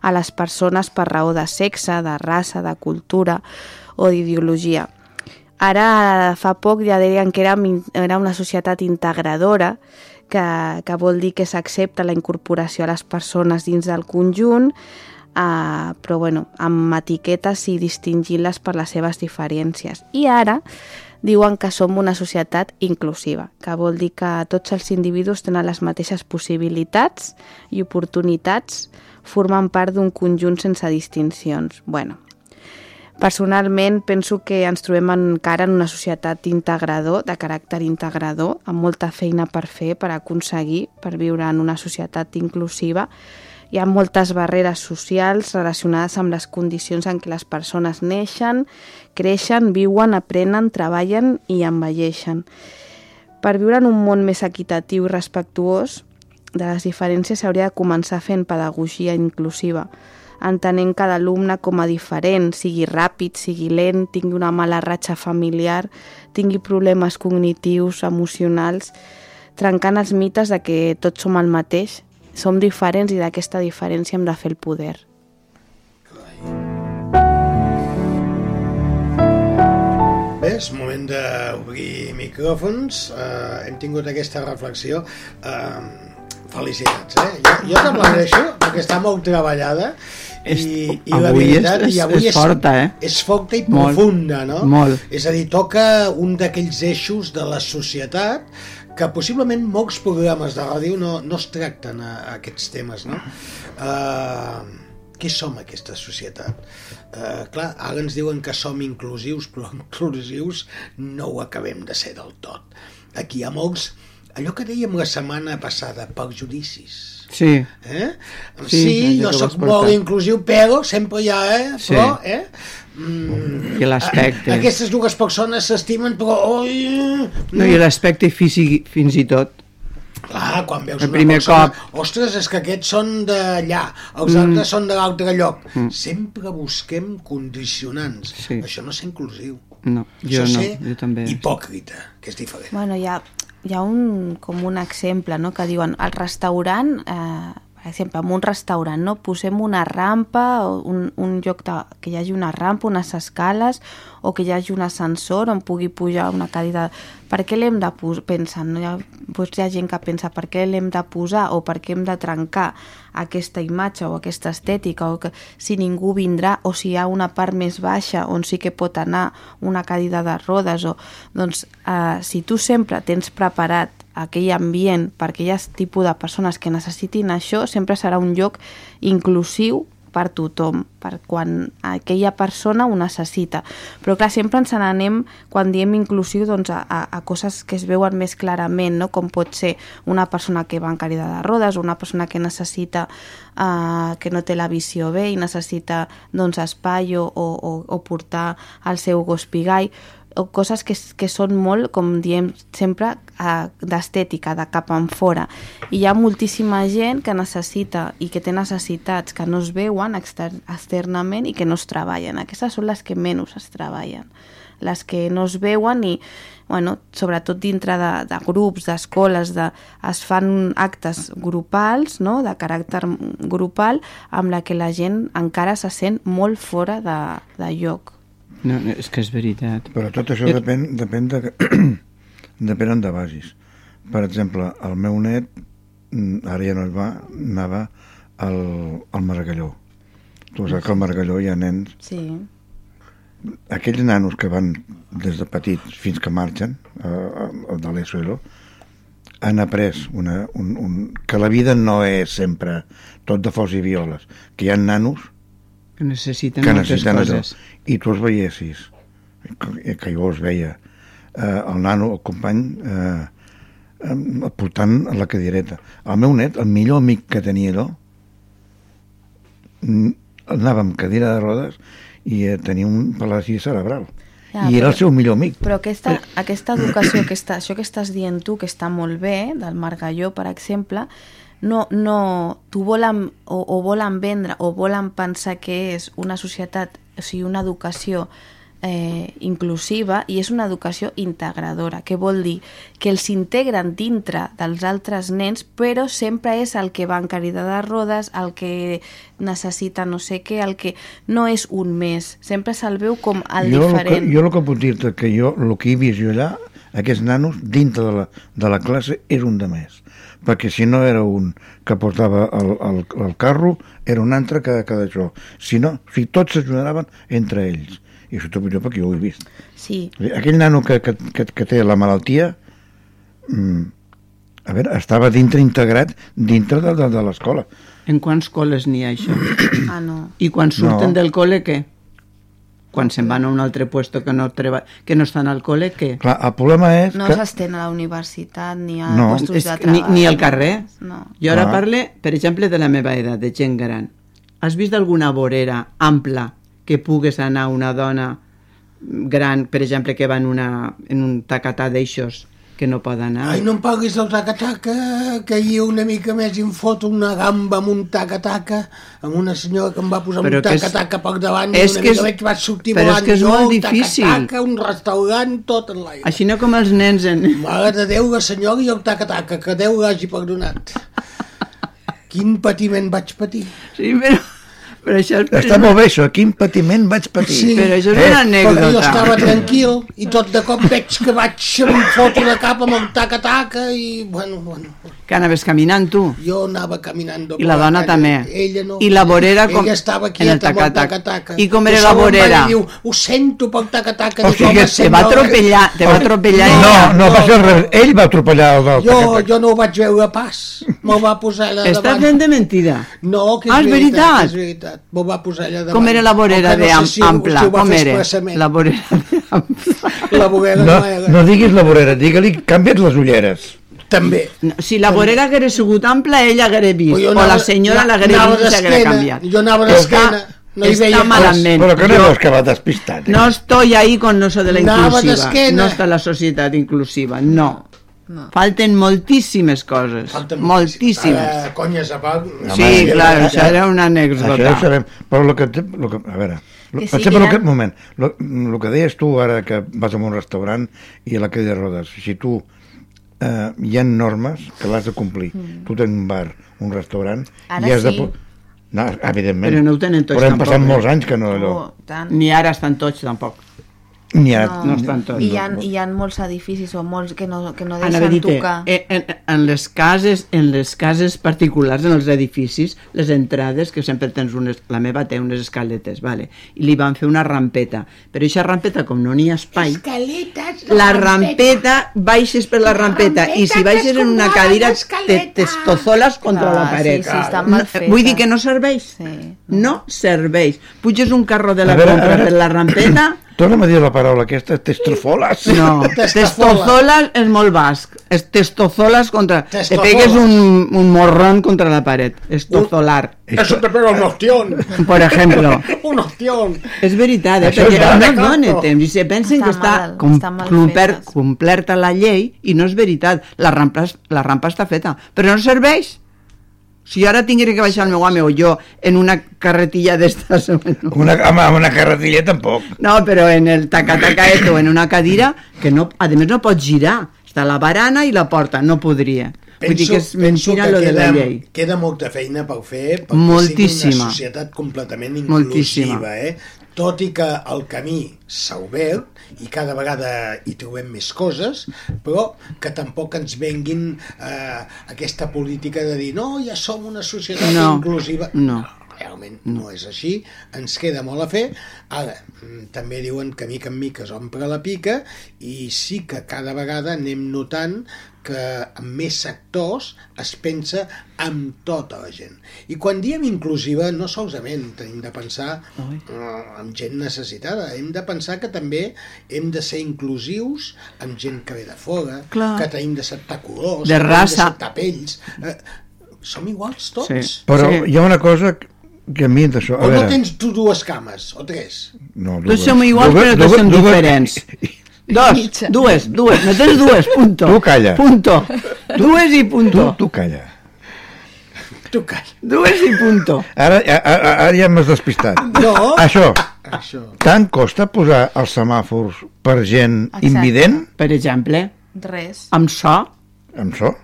a les persones per raó de sexe, de raça, de cultura o d'ideologia. Ara, fa poc ja deien que era, era una societat integradora, que, que vol dir que s'accepta la incorporació a les persones dins del conjunt, eh, però bueno, amb etiquetes i distingint-les per les seves diferències. I ara diuen que som una societat inclusiva, que vol dir que tots els individus tenen les mateixes possibilitats i oportunitats, formen part d'un conjunt sense distincions. Bueno, Personalment penso que ens trobem encara en una societat integrador, de caràcter integrador, amb molta feina per fer, per aconseguir, per viure en una societat inclusiva. Hi ha moltes barreres socials relacionades amb les condicions en què les persones neixen, creixen, viuen, aprenen, treballen i envelleixen. Per viure en un món més equitatiu i respectuós de les diferències s'hauria de començar fent pedagogia inclusiva, entenent cada alumne com a diferent, sigui ràpid, sigui lent, tingui una mala ratxa familiar, tingui problemes cognitius, emocionals, trencant els mites de que tots som el mateix, som diferents i d'aquesta diferència hem de fer el poder. Bé, és moment d'obrir micròfons. Uh, hem tingut aquesta reflexió. Uh, felicitats, eh? Jo, jo t'aplaudeixo perquè està molt treballada És- i, i la avui és- veritat, i és- avui és forta, eh? és forta i Molt. profunda, no? Molt. És a dir, toca un d'aquells eixos de la societat que possiblement molts programes de ràdio no, no es tracten a, a aquests temes, no? Uh, què som aquesta societat? Uh, clar, ara ens diuen que som inclusius, però inclusius no ho acabem de ser del tot. Aquí hi ha molts, allò que dèiem la setmana passada, perjudicis. Sí. Eh? Sí, Sí, jo sóc molt inclusiu, però sempre hi ha, eh? Sí. Però, eh? Mm, I l'aspecte. Aquestes dues persones s'estimen, però... Oi, No, I l'aspecte físic fins i tot. Clar, quan veus El una primer persona... cop. Ostres, és que aquests són d'allà, els Mm. altres són de l'altre lloc. Mm. Sempre busquem condicionants. Sí. Això no és inclusiu. No, jo Això no, jo també. hipòcrita, que és diferent. Bueno, hi ha, hi ha un, com un exemple, no?, que diuen, al restaurant, eh, per exemple, en un restaurant, no?, posem una rampa, un, un lloc de, que hi hagi una rampa, unes escales, o que hi hagi un ascensor on pugui pujar una cadira. Per què l'hem de? Pensen, no? Hi ha, doncs hi ha gent que pensa per què l'hem de posar o per què hem de trencar aquesta imatge o aquesta estètica o que si ningú vindrà o si hi ha una part més baixa on sí que pot anar una cadira de rodes o doncs eh, si tu sempre tens preparat aquell ambient per aquelles tipus de persones que necessitin això, sempre serà un lloc inclusiu per tothom, per quan aquella persona ho necessita. Però clar, sempre ens n'anem, quan diem inclusiu, doncs, a, a, coses que es veuen més clarament, no? com pot ser una persona que va en cadira de rodes, una persona que necessita, uh, que no té la visió bé i necessita doncs, espai o, o, o portar el seu gos pigai, o coses que, que són molt, com diem sempre, d'estètica, de cap en fora. I hi ha moltíssima gent que necessita i que té necessitats que no es veuen exter externament i que no es treballen. Aquestes són les que menys es treballen. les que no es veuen i bueno, sobretot dintre de, de grups, d'escoles, de, es fan actes grupals, no?, de caràcter grupal, amb la que la gent encara se sent molt fora de, de lloc. No, no, és que és veritat. Però tot això depèn, depèn de, depèn de basis. Per exemple, el meu net, mm, ara ja no es va, anava al, al Margalló. Tu saps que al Margalló hi ha nens Sí. aquells nanos que van des de petits fins que marxen eh, de l'ESOELO han après una, un, un, que la vida no és sempre tot de flors i violes, que hi ha nanos Que necessiten que moltes necessiten allò. coses. I tu els veiessis, que, que jo els veia, eh, el nano, el company, eh, eh, portant la cadireta. El meu net, el millor amic que tenia allò, anava amb cadira de rodes i eh, tenia un palasi cerebral. Ja, I era però- el seu millor amic. Però aquesta, aquesta educació, aquesta, això que estàs dient tu, que està molt bé, del Margalló, per exemple, no, no, t'ho volen, o, o volen vendre, o volen pensar que és una societat, o sigui, una educació eh, inclusiva i és una educació integradora, que vol dir que els integren dintre dels altres nens, però sempre és el que va en cadira de rodes, el que necessita no sé què, el que no és un més, sempre se'l veu com el jo, el que, diferent. jo el que puc dir-te que jo, el que he vist jo allà, aquests nanos, dintre de la, de la classe, és un de més. Perquè si no era un que portava el, el, el carro, era un altre que, que d'això. Si no, o sigui, tots s'ajudaven entre ells. I això t'ho jo perquè jo ho he vist. Sí, Aquell nano que, que, que, que té la malaltia, mm, a veure, estava dintre integrat dintre de, de, de l'escola. En quants col·les n'hi ha això? ah no. I quan surten No. del col·le, què? Quan se'n van a un altre puesto que no, treba, que no estan al col·le, què? Clar, el problema és No que... s'estén a la universitat ni a No, És de que ni, treball. ni al carrer. No. Jo ara Clar. parle, per exemple, de la meva edat, de gent gran. Has vist alguna vorera ampla que pugues anar una dona gran, per exemple, que va en, una, en un tacatà d'eixos que no pot anar? Ai, no em paguis el taca-taca, que ahir una mica més i em foto una gamba amb un taca-taca, amb una senyora que em va posar Però un que és- taca-taca per davant és i una que mica és- més vaig sortir però és volant que és jo, molt un difícil. taca-taca, un restaurant, tot en l'aire. Així no com els nens en... Mare de Déu, la senyora i el taca-taca, que Déu l'hagi perdonat. Quin patiment vaig patir. Sí, però, però això és... Està molt bé això, quin patiment vaig patir. Sí, Però això és Eh, una perquè jo anècdota. estava tranquil i tot de cop veig que vaig em fotre de cap amb el taca-taca i, bueno, bueno, Que anaves caminant, tu. jo anava caminant I la dona també. Ella no. I la vorera com- Ella estava en el quieta amb el taca-tac. taca-taca. I com era I la vorera? Diu, ho sento pel taca-taca. O sigui, "Home, te va atropellar, te va atropellar No, ella. no, va ser al revés. Ell va atropellar el del Jo, taca-taca. jo no ho vaig veure pas. Me'l va posar allà Estàs davant. fent de mentida. No, que és, Ah, és veritat? És veritat. Me'l va posar allà davant. Com era la vorera no sé si ampla? si Com era? La vorera de ampla. La vorera No, no era. no diguis la vorera, digue-li canvia't les ulleres. També. No, si la vorera hagués sigut ampla, ella hagués vist. Jo o anava- la senyora l'hagués vist i s'hagués canviat. jo anava d'esquena, està- no hi està veia res. malament. Però que no veus que va despistat. Eh? no estoy ahí con eso de la Anava inclusiva. No està la societat inclusiva, no. Falten moltíssimes coses. moltíssimes. Ara, conya, Zapal. Sí, clar, això era una anècdota. Això ja ho sabem, però el que, lo que a veure, lo, Que sí, que el que, moment, lo, lo que deies tu ara que vas a un restaurant i a la cadira de rodes, si tu eh, hi ha normes que l'has de complir. Mm. Tu tens un bar, un restaurant, Ara i has de... sí. po- No, evidentment. Però no ho tenen tots Però hem tampoc, passat eh? molts anys que no allò. Oh, tant. Ni ara estan tots, tampoc. Ni ara, No estan tots. I hi, ha, hi ha molts edificis o molts que no, que no Anava deixen dir-te, tocar. en, en, en, les cases, en les cases particulars, en els edificis, les entrades, que sempre tens unes... La meva té unes escaletes, vale? i li van fer una rampeta. Però aquesta rampeta, com no n'hi ha espai, Escaletes, la rampeta, baixes per la rampeta, i si baixes en una cadira, te, te estozoles contra Clar, la paret. sí, sí, està mal No, feta. Vull dir que no serveix. Sí. No serveix. Puges un carro de la veure, compra per la rampeta Torna'm a dir la paraula aquesta, testrofoles. No, testozolas és molt basc. Es testozolas contra... Te Testozolas. pegues un, un morrón contra la pared. Estozolar. Eso te pega un ostión. Por ejemplo. un ostión. És veritat, eh? Això perquè és no basc. dona temps i se pensen Està que està, mal, com, està mal compler, fetes. complerta la llei i no és veritat. La rampa, és- la rampa està feta, però no serveix. Si ara tingués que baixar el meu home o jo en una carretilla d'estes... Bueno, Una, amb, amb una carretilla tampoc. no, però en el taca-taca o en una cadira que no, a més no pots girar. Està la barana i la porta, no podria. Vull dir que és mentira que lo de la queda, llei. Queda molta feina per fer perquè sigui Moltíssima. una societat completament Moltíssima. inclusiva, eh? Tot i que el camí s'ha obert i cada vegada hi trobem més coses, però que tampoc ens venguin eh, aquesta política de dir no, ja som una societat No, inclusiva. no. Realment no és així, ens queda molt a fer. Ara, mm, també diuen que mica en mica s'omple la pica i sí que cada vegada anem notant que en més sectors es pensa amb tota la gent. I quan diem inclusiva, no solament tenim de pensar eh, en gent necessitada, hem de pensar que també hem de ser inclusius amb gent que ve de fora, Clar. que tenim de acceptar colors, De raça. d'acceptar pells. Eh, som iguals tots. Sí. Però hi ha una cosa que a mi d'això... O no tens tu dues cames, o tres? No, Tots som iguals, però tots som diferents. Dos, dues, dues, no tens dues, punto. Tu calla. Punto. Dues i punto. Tu, tu calla. Tu calla. Dues i punto. Ara, ara, ara ja m'has despistat. No. Això, Això. tant costa posar els semàfors per gent Exacte. invident, Per exemple, Res. amb so, amb so?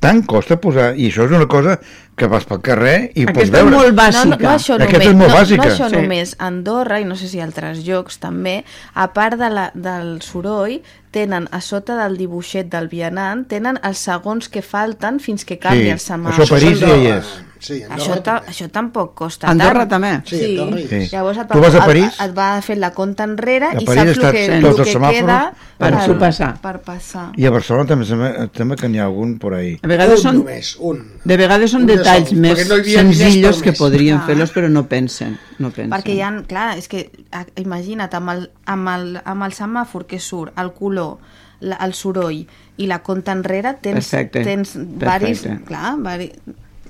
Tant costa posar... I això és una cosa que vas pel carrer i pots Aquesta és veure. molt bàsica. No, no, no això Aquesta només, és molt no, bàsica. no això Sí. només. Andorra, i no sé si altres llocs també, a part de la, del soroll, tenen a sota del dibuixet del vianant, tenen els segons que falten fins que canvi Sí, el semàfor. això a París ja hi és. Sí, Això, ta, això tampoc costa Andorra tant. també? Sí, Sí, Andorra és. Llavors et, Tu vas a et- París? Et, va fer la compta enrere A i París saps el que, el els que semàfors queda per tu passar. Per passar. I a Barcelona també sembla, sembla que n'hi ha algun por ahí. A vegades un són, només, un. de vegades són Un de detalls sols, més no senzillos per que podrien Clar. fer-los, però no pensen. No pensen. Perquè hi ha, clar, és que a- imagina't, amb el, amb el, amb el semàfor que surt, el color, la, el soroll i la compta enrere, tens, Perfecte, tens varis, perfecte. clar, vari,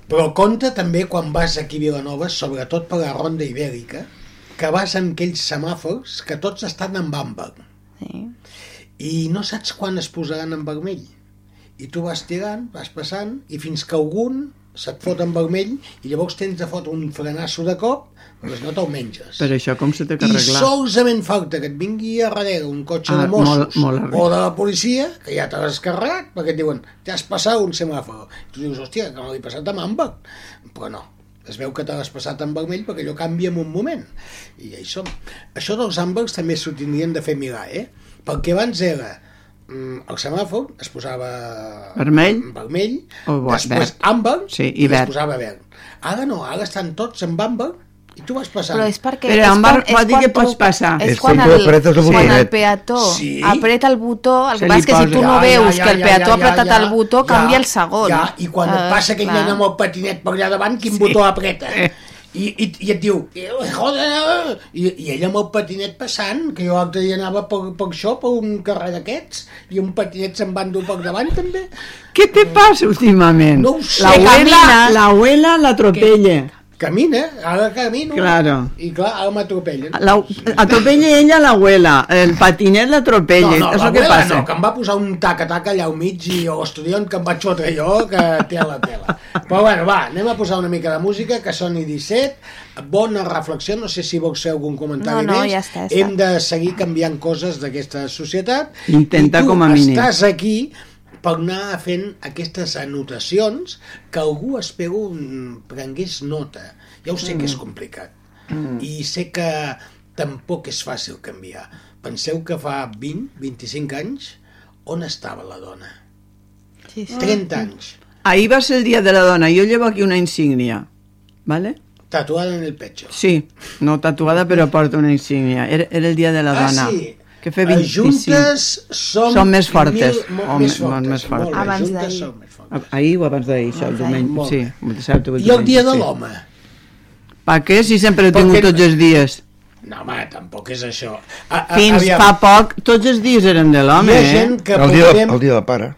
Però compte també quan vas aquí a Vilanova, sobretot per la ronda ibèrica, que vas en aquells semàfors que tots estan en àmbar. sí. I no saps quan es posaran en vermell. I tu vas tirant, vas passant, i fins que algun se't fot en vermell, i llavors tens de fotre un frenasso de cop, però no te'l menges. Per això com se té que I arreglar? solament falta que et vingui a darrere un cotxe Ah, de Mossos molt- molt o de la policia, que ja t'has carregat, perquè et diuen, t'has passat un semàfor. I tu dius, hòstia, que no l'he passat amb àmbar. Però no, es veu que te l'has passat en vermell perquè allò canvia en un moment. I ja hi som. Això dels àmbars també s'ho tindrien de fer mirar, eh? Perquè abans era mm, el semàfor es posava Vermell? vermell O després verd. àmbar Sí, i i, es verd. posava verd. Ara no, ara estan tots amb àmbar i tu vas passant. Però és perquè... Però quan- bar- vol dir que pots passar. És, quan, el, el quan el peató Sí. apreta el botó, el que passa que si tu no Ja, veus ja, que el peató ja, ha apretat ja, el botó, ja, canvia el segon. Ja, i quan Ah, passa aquell clar. nen amb el patinet per allà davant, quin botó apreta? I, i, i et diu, "Eh, joder, I, i ell amb el patinet passant, que jo l'altre dia anava per, per això, per un carrer d'aquests, i un patinet se'n va endur per davant també. Què te passa últimament? No ho sé. La Que abuela, camina. la abuela l'atropella. Camina, ara camino. Claro. I clar, ara m'atropellen. La, atropella ella la abuela, el patinet l'atropella. No, no, és el que l'abuela passa. no, que em va posar un taca-taca allà al mig i l'estudiant que em vaig fotre jo, que té a la tela. Però bueno, va, anem a posar una mica de música, que són i 17, bona reflexió, no sé si vols fer algun comentari No, no, més. ja està, ja està. Hem de seguir canviant coses d'aquesta societat. Intenta I tu com a mínim. estàs aquí per anar fent aquestes anotacions que algú espero mm, prengués nota. Ja ho sé que és complicat. Mm. I sé que tampoc és fàcil canviar. Penseu que fa 20, 25 anys, on estava la dona? Sí, sí. 30 anys. Ahí va ser el Día de la Dona. Yo llevo aquí una insignia. ¿Vale? Tatuada en el pecho. Sí, no tatuada, però porta una insignia. Era, era el Dia de la Ah, Dona. sí? Que fer Eh, 25. Juntes som... Som més fortes. Mil, molt Home, més molt fortes. més fortes. Molt Abans d'ahir. Ahir o abans d'ahir, això, el diumenge. Molt Sí, el dissabte o el I el dia de diumenge, sí. l'home? Per què? Si sempre ho he Perquè- tingut tots els dies. No, home, tampoc és això. A, a, Fins aviam, fa poc, tots els dies eren de l'home, eh? gent que El dia, portem... el dia del pare.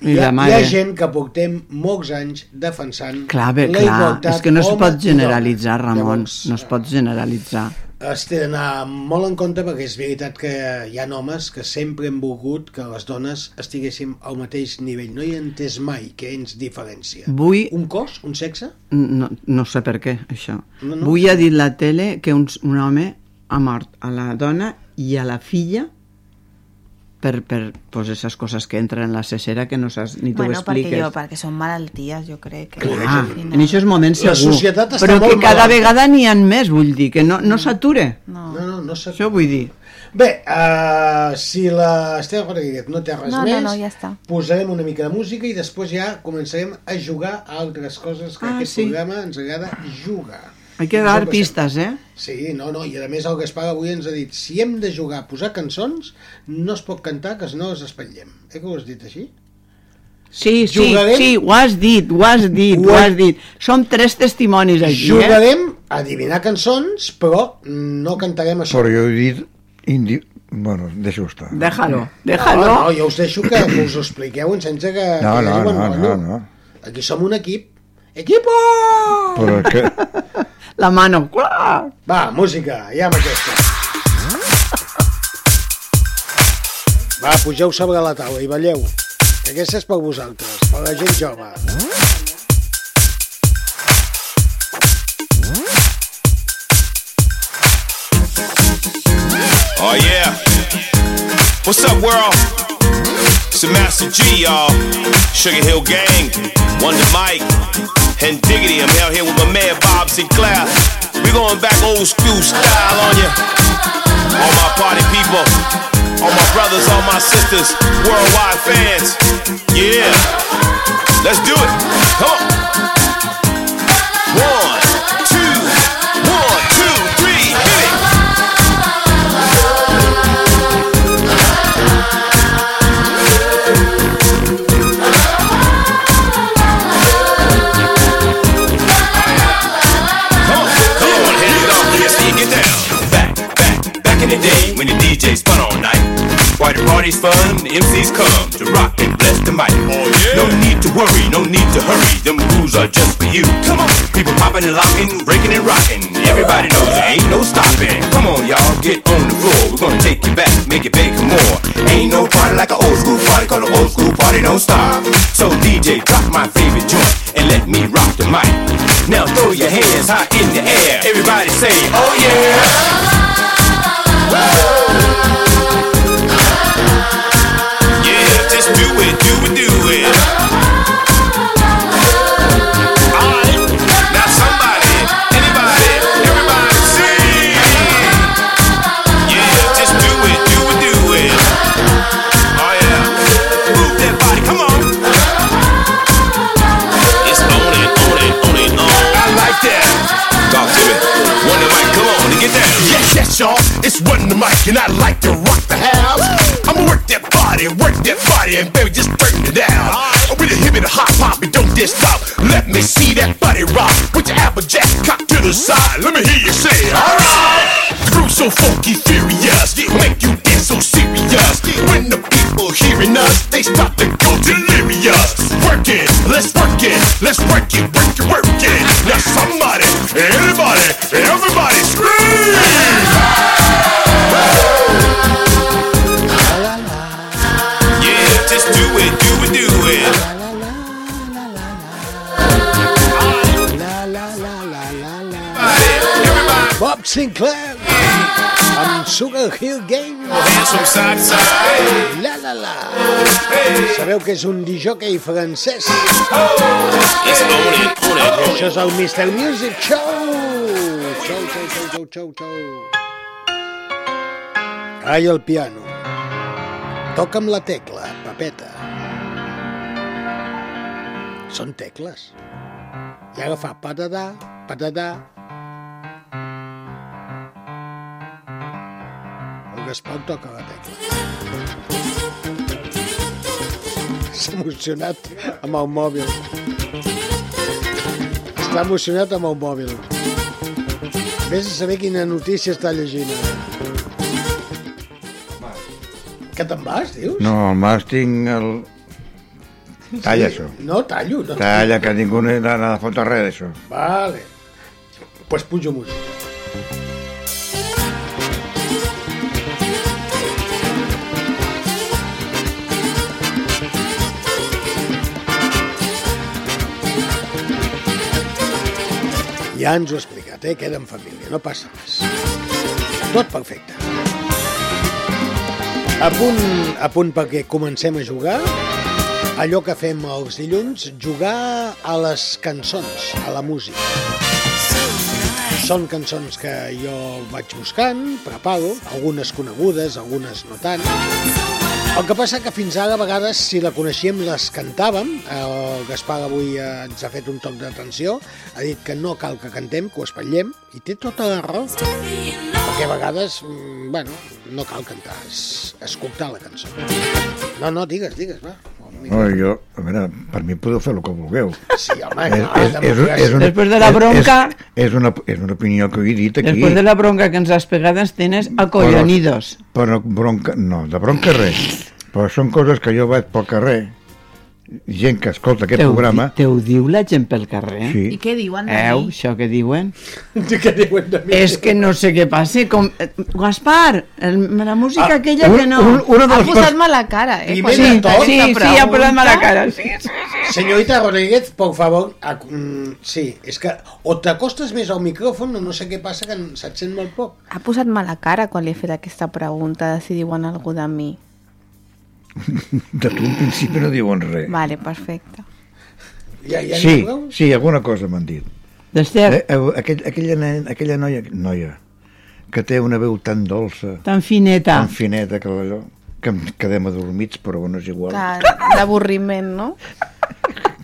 I hi, ha, la hi mare. ha gent que portem molts anys defensant Clar, bé, la clar, igualtat és que no es pot generalitzar. Ramon, Llavors, no es pot generalitzar. Es té d'anar molt en compte perquè és veritat que hi ha homes que sempre han volgut que les dones estiguéssim al mateix nivell. No hi he entès mai què ens diferencia. Vull... Un cos? Un sexe? No, no sé per què, això. No, no. Vull ha dit la tele que un, un home ha mort a la dona i a la filla per, per pues, esas coses que entren en la cesera que no saps ni tu Bueno, perquè, expliques. jo, perquè són malalties, jo crec. Que Clar, al final- en aquests moments La segur, societat està però que cada malalta. vegada n'hi ha més, vull dir, que no, no s'ature. No. No, no, no sé. Això vull dir. Bé, uh, si l'Esteve Rodríguez no té res No, no, més, no, ja està. posarem una mica de música i després ja començarem a jugar a altres coses que Ah, aquest sí. programa ens agrada jugar. Hay que dar pistes, eh? Sí, no, no, i a més el Gaspar avui ens ha dit si hem de jugar a posar cançons, no es pot cantar, que no es espatllem. Eh que ho has dit així? Sí, sí, Jugarem- sí, ho has dit, ho has dit, ho, Ho has dit. Som tres testimonis aquí, eh? Jugarem a adivinar cançons, però no cantarem això. Però jo he dit... Indi... Bueno, deixa-ho estar. Déjalo, déjalo. No, no, jo us deixo que, que us ho expliqueu sense que... No, que no, no, rotllo. no, no. Aquí som un equip. Equipo! Però que... La mano. Va, música, ja amb aquesta. Va, pugeu sobre la taula i balleu. Que aquesta és per vosaltres, per la gent jove. Oh yeah. What's up, world? It's the Master G, y'all. Sugar Hill Gang, Wonder Mike, and Diggity. I'm out here with my man Bob Sinclair. We going back old school style on you. All my party people, all my brothers, all my sisters, worldwide fans. Yeah. Let's do it. Come on. Party's fun, the MCs come to rock and bless the mic. Oh yeah. No need to worry, no need to hurry, them rules are just for you. Come on, people popping and locking, breaking and rocking. Everybody knows there ain't no stopping. Come on, y'all, get on the floor. We're gonna take you back, make it beg for more. Ain't no party like an old school party, call an old school party don't stop. So DJ, drop my favorite joint and let me rock the mic. Now throw your hands high in the air. Everybody say, oh yeah. Yeah, It's Wonder Mike, and I like to rock the house. I'ma work that body, work that body, and baby, just turn it down. With a hip and a hop hop, and don't just stop. Let me see that body rock. Put your applejack cock to the side. Let me hear you say, alright. The groove's so funky, furious, it make you dance so serious. When the people hearing us, they start to go delirious. Work it, let's work it, let's work it, work it, work it. Now somebody, anybody, everybody scream! Sinclair amb Sugar Hill side. la la la sabeu que és un disjockey francès on això és el Mr. Music Show show, show, show, show, show, show. ai el piano toca'm la tecla, papeta són tecles i ara fa patadà, patadà Gaspar toca la tecla s'ha emocionat amb el mòbil està emocionat amb el mòbil Vés a saber quina notícia està llegint. Que te'n vas, dius? No, el mas tinc el... Talla Sí. això. No, tallo. No Talla, que ningú no ha de fotre res d'això. Vale. Pues pujo música. Ja ens ho he explicat, eh? Queda en família, no passa res. Tot perfecte. A punt, a punt perquè comencem a jugar. Allò que fem els dilluns, jugar a les cançons, a la música. Són cançons que jo vaig buscant, preparo, algunes conegudes, algunes no tant. El que passa que fins ara, a vegades, si la coneixíem, les cantàvem. El Gaspar avui eh, ens ha fet un toc d'atenció, ha dit que no cal que cantem, que ho espatllem, i té tota la raó. Perquè a vegades, mm, bueno, no cal cantar, és escoltar la cançó. No, no, digues, digues, va. No, jo, a veure, per mi podeu fer el que vulgueu. Sí, home, És, és, és, és una, Després de la bronca- És, és, una, és una opinió que he dit aquí. Después de la bronca que ens has pegado, ens tienes acollonidos. Però, però bronca, no, de bronca res. Però són coses que jo vaig pel carrer, gent que escolta aquest Te ho, programa... di- te ho diu la gent pel carrer? Sí. I què diuen de Eu, mi? això que diuen? què diuen de mi? És que no sé què passa. Com... eh, Gaspar, el, la música Ah, aquella un- que no... un- una de Ha posat mala cara, eh? Primer he tot- Sí, aquesta sí, ha posat mala cara. Sí, sí. Senyorita Rodríguez, por favor, ac- mm, sí, és que o t'acostes més al micròfon o no sé què passa, que se't sent molt poc. Ha posat mala cara quan li he fet aquesta pregunta de si diuen algú de mi. De tu en principi no diuen res. Vale, perfecte. Ja, ja Sí, sí, alguna cosa m'han dit. D'Ester, Eh, eh, aquell, aquella, nen, aquella noia, noia que té una veu tan dolça, tan fineta. tan fineta, que allò, que em quedem adormits, però bueno, és igual. D'avorriment, no?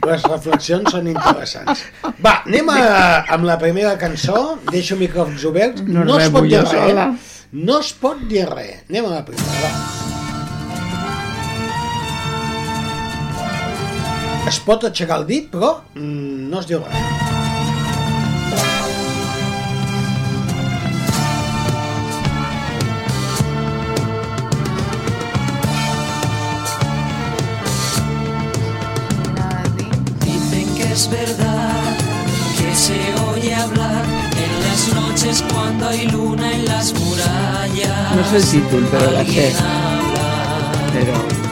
Les reflexions són interessants. Va, anem a, amb la primera cançó. Deixo micròfons oberts. No No, es pot dir res. sola. No es pot dir res. Anem a la primera, va. Es pot aixecar el dit, però mm, no es diu res. Es verdad que se oye hablar en las noches cuando hay luna en las murallas. No sé el títol, però la sé. Alguien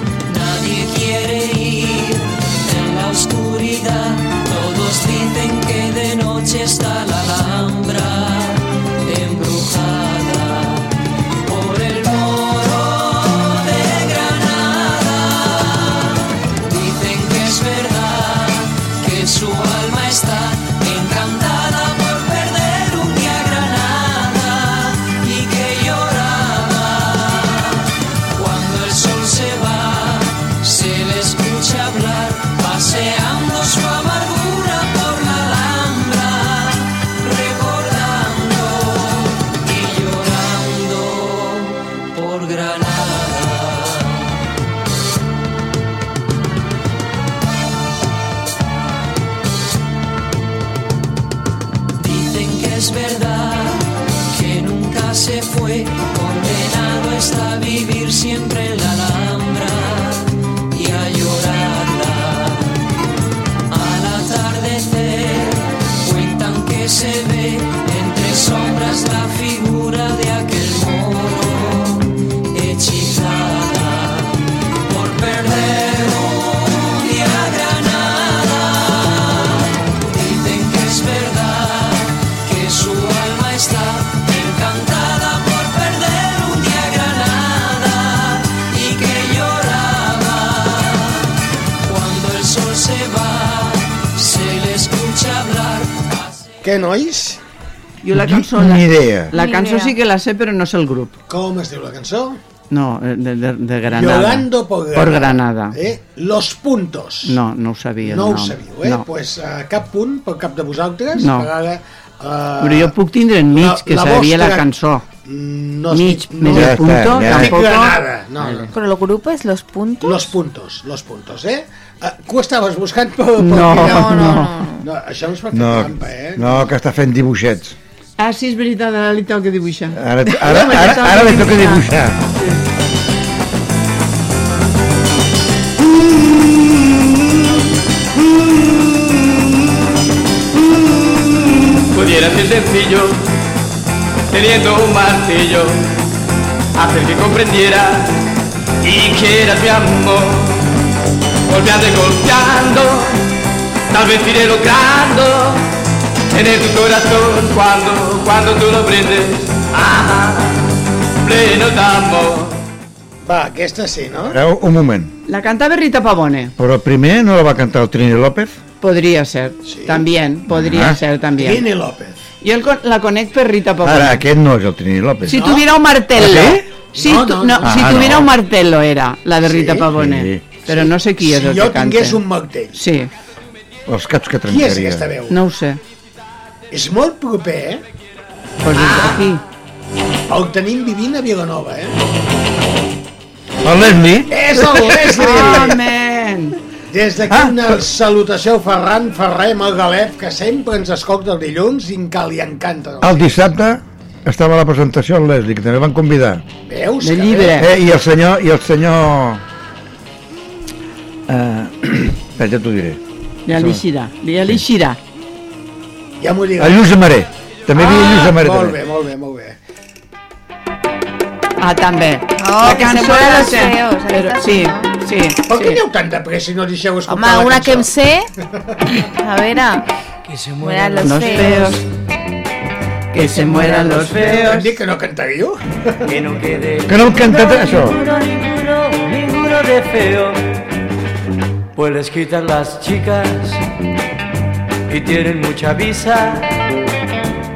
la cançó... Ni La, idea. la Ni cançó idea. sí que la sé, però no sé el grup. Com es diu la cançó? No, eh, de, de, de Granada. Llorando por Granada. Por Granada. Eh? Los puntos. No, no ho sabia. No el ho sabíeu, eh? No. pues, uh, cap punt per cap de vosaltres. No. Ara, uh, Però jo puc tindre enmig, la- que la sabia la vostra- cançó. No Mig, estic- medio està, punto, ja. tampoco... Granada. No, no. Però el grup és Los Puntos? Los puntos, los puntos, eh? Que ho estaves buscant per... per No, mirar? no, no. no. Això no es pot fer No, trampa, eh? no, que està fent dibuixets. Ah, sí, és veritat, ara li toca dibuixar. Ara, ara, ara, ara li toca dibuixar. Pudiera ser sencillo, teniendo un martillo, hacer que comprendiera y que eras mi amor. Golpeando y golpeando, tal vez iré logrando Tener tu corazón cuando, cuando tú lo prendes. Ajá, pleno d'amor. Va, aquesta sí, no? Ara, un moment. La cantava Rita Pavone. Però primer no la va cantar el Trini López? Podría ser, también, podría Ah. ser también. Trini López. Yo el la conec per Rita Pavone. Ara, aquest no és el Trini López. Si tuviera un martello. ¿Ah, sí? Si, No, tu- no, no, no. si Ah, tuviera no. un martello era la de Rita Sí? Pavone. Sí. Però no sé qui és Si el jo que canta. tingués un martell. Sí, Els caps que Qui és trencaria. aquesta veu? no ho sé. És molt proper, eh? Pues Ah. aquí. El tenim vivint a Vilanova, eh? El Leslie? És el Leslie! Amen! Des d'aquí Ah, una salutació al Ferran Ferrer amb el Galep, que sempre ens escolta el dilluns i que li encanta. El dissabte estava a la presentació el Leslie, que també van convidar. Veus? De llibre. Eh, I el senyor... I el senyor... Eh, espera, ja t'ho diré. Li alixirà, li alixirà. Ja m'ho dic. El Lluís de Maré. També hi havia Lluís de Maré. Ah, molt també. bé, molt bé, molt bé. Ah, també. Oh, la cançó de Sen- feos, Però, sí, sí, sí, Per què sí. aneu tan de pressa i no deixeu escoltar Home, la una cançó? que em sé... A veure... Que se Mueran los Los feos. feos. Que se mueran los Em feos. dic que no cantaríeu? Que no quede Que no hem cantat això. ninguno, ninguno, ninguno de feo. Pues les quitan las chicas y tienen mucha visa.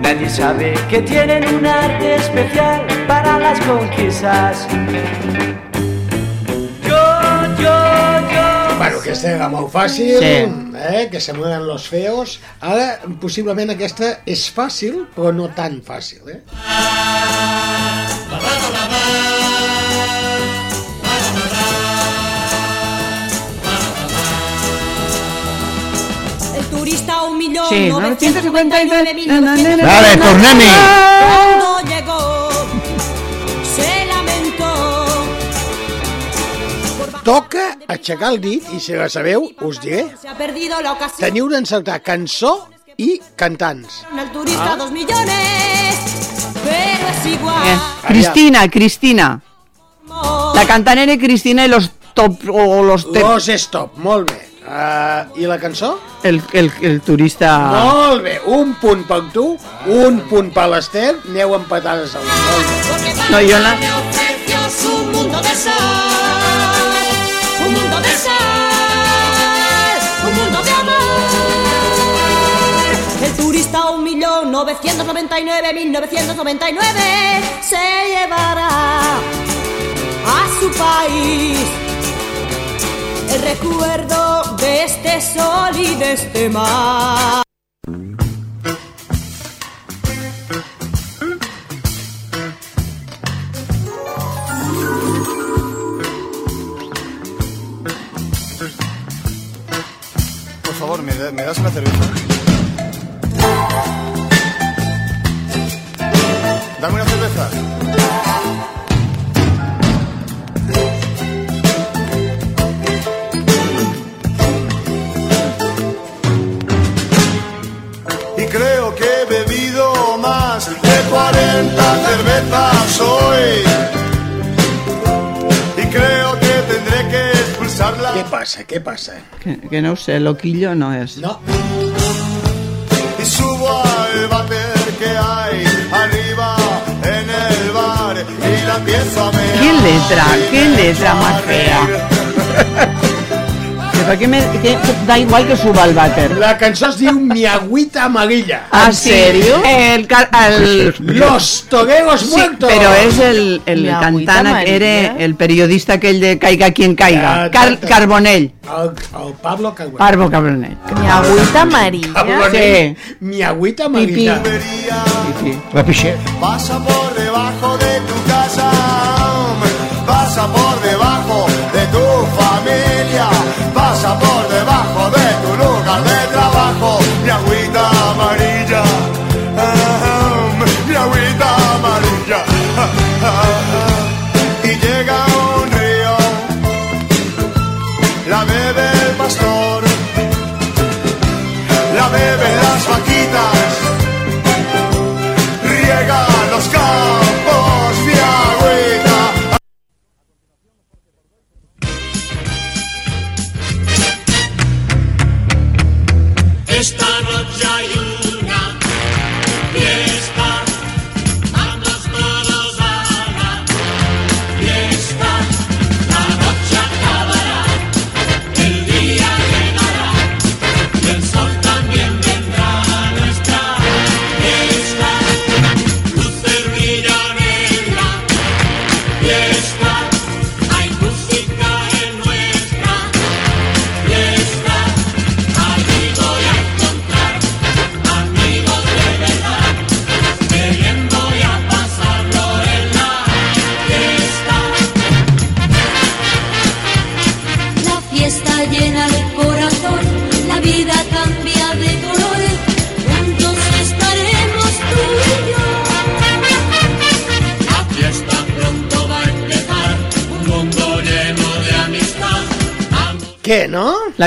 Nadie sabe que tienen un arte especial para las conquistas. Yo, yo, yo. Bueno, aquesta era molt fàcil, Sí. eh? que se mueven los feos. Ara, possiblement aquesta és fàcil, però no tan fàcil. Eh? El millón Sí, 959 mil Na, na, na, na, Vale, na, tornem-hi. Cuando llegó, se lamentó. Toca aixecar el dit, i si la sabeu, us diré. Teniu d'encertar cançó i cantants. El turista dos millones, pero es igual. Eh, Cristina, Cristina. La cantant era Cristina i los top o los te- Los Stop, molt bé. Uh, I la cançó? el, el, el turista Molt bé, un punt per tu, un punt per l'Ester, aneu empatades a no, jo la... Me ofreció su mundo de sal, un mundo de sal, un mundo de amor. El turista un millón novecientos noventa y nueve mil novecientos noventa y nueve se llevará a su país el recuerdo de este sol y de este mar. Por favor, ¿me, me das una cerveza? Dame una cerveza. 40 cervezas hoy. Y creo que tendré que expulsarla. Què passa, què passa? Que, que no sé, loquillo no és. No. y subo al váter que hay arriba en el bar y la empiezo a mear. Qué letra, qué letra más fea. Que què que, da igual que suba al vàter. La cançó es diu Mi agüita amarilla. ¿Ah, serio? El, el, Los toreros Sí, muertos. pero es el, el cantant, amarilla. era el periodista aquell de Caiga quien caiga. Ah, Car. Carbonell. El, el Pablo Cagüey. Parvo Carbonell. Mi agüita amarilla. Carbonell. Mi agüita amarilla. La. Pasa por debajo de tu casa, pasa por debajo de tu familia, pasa por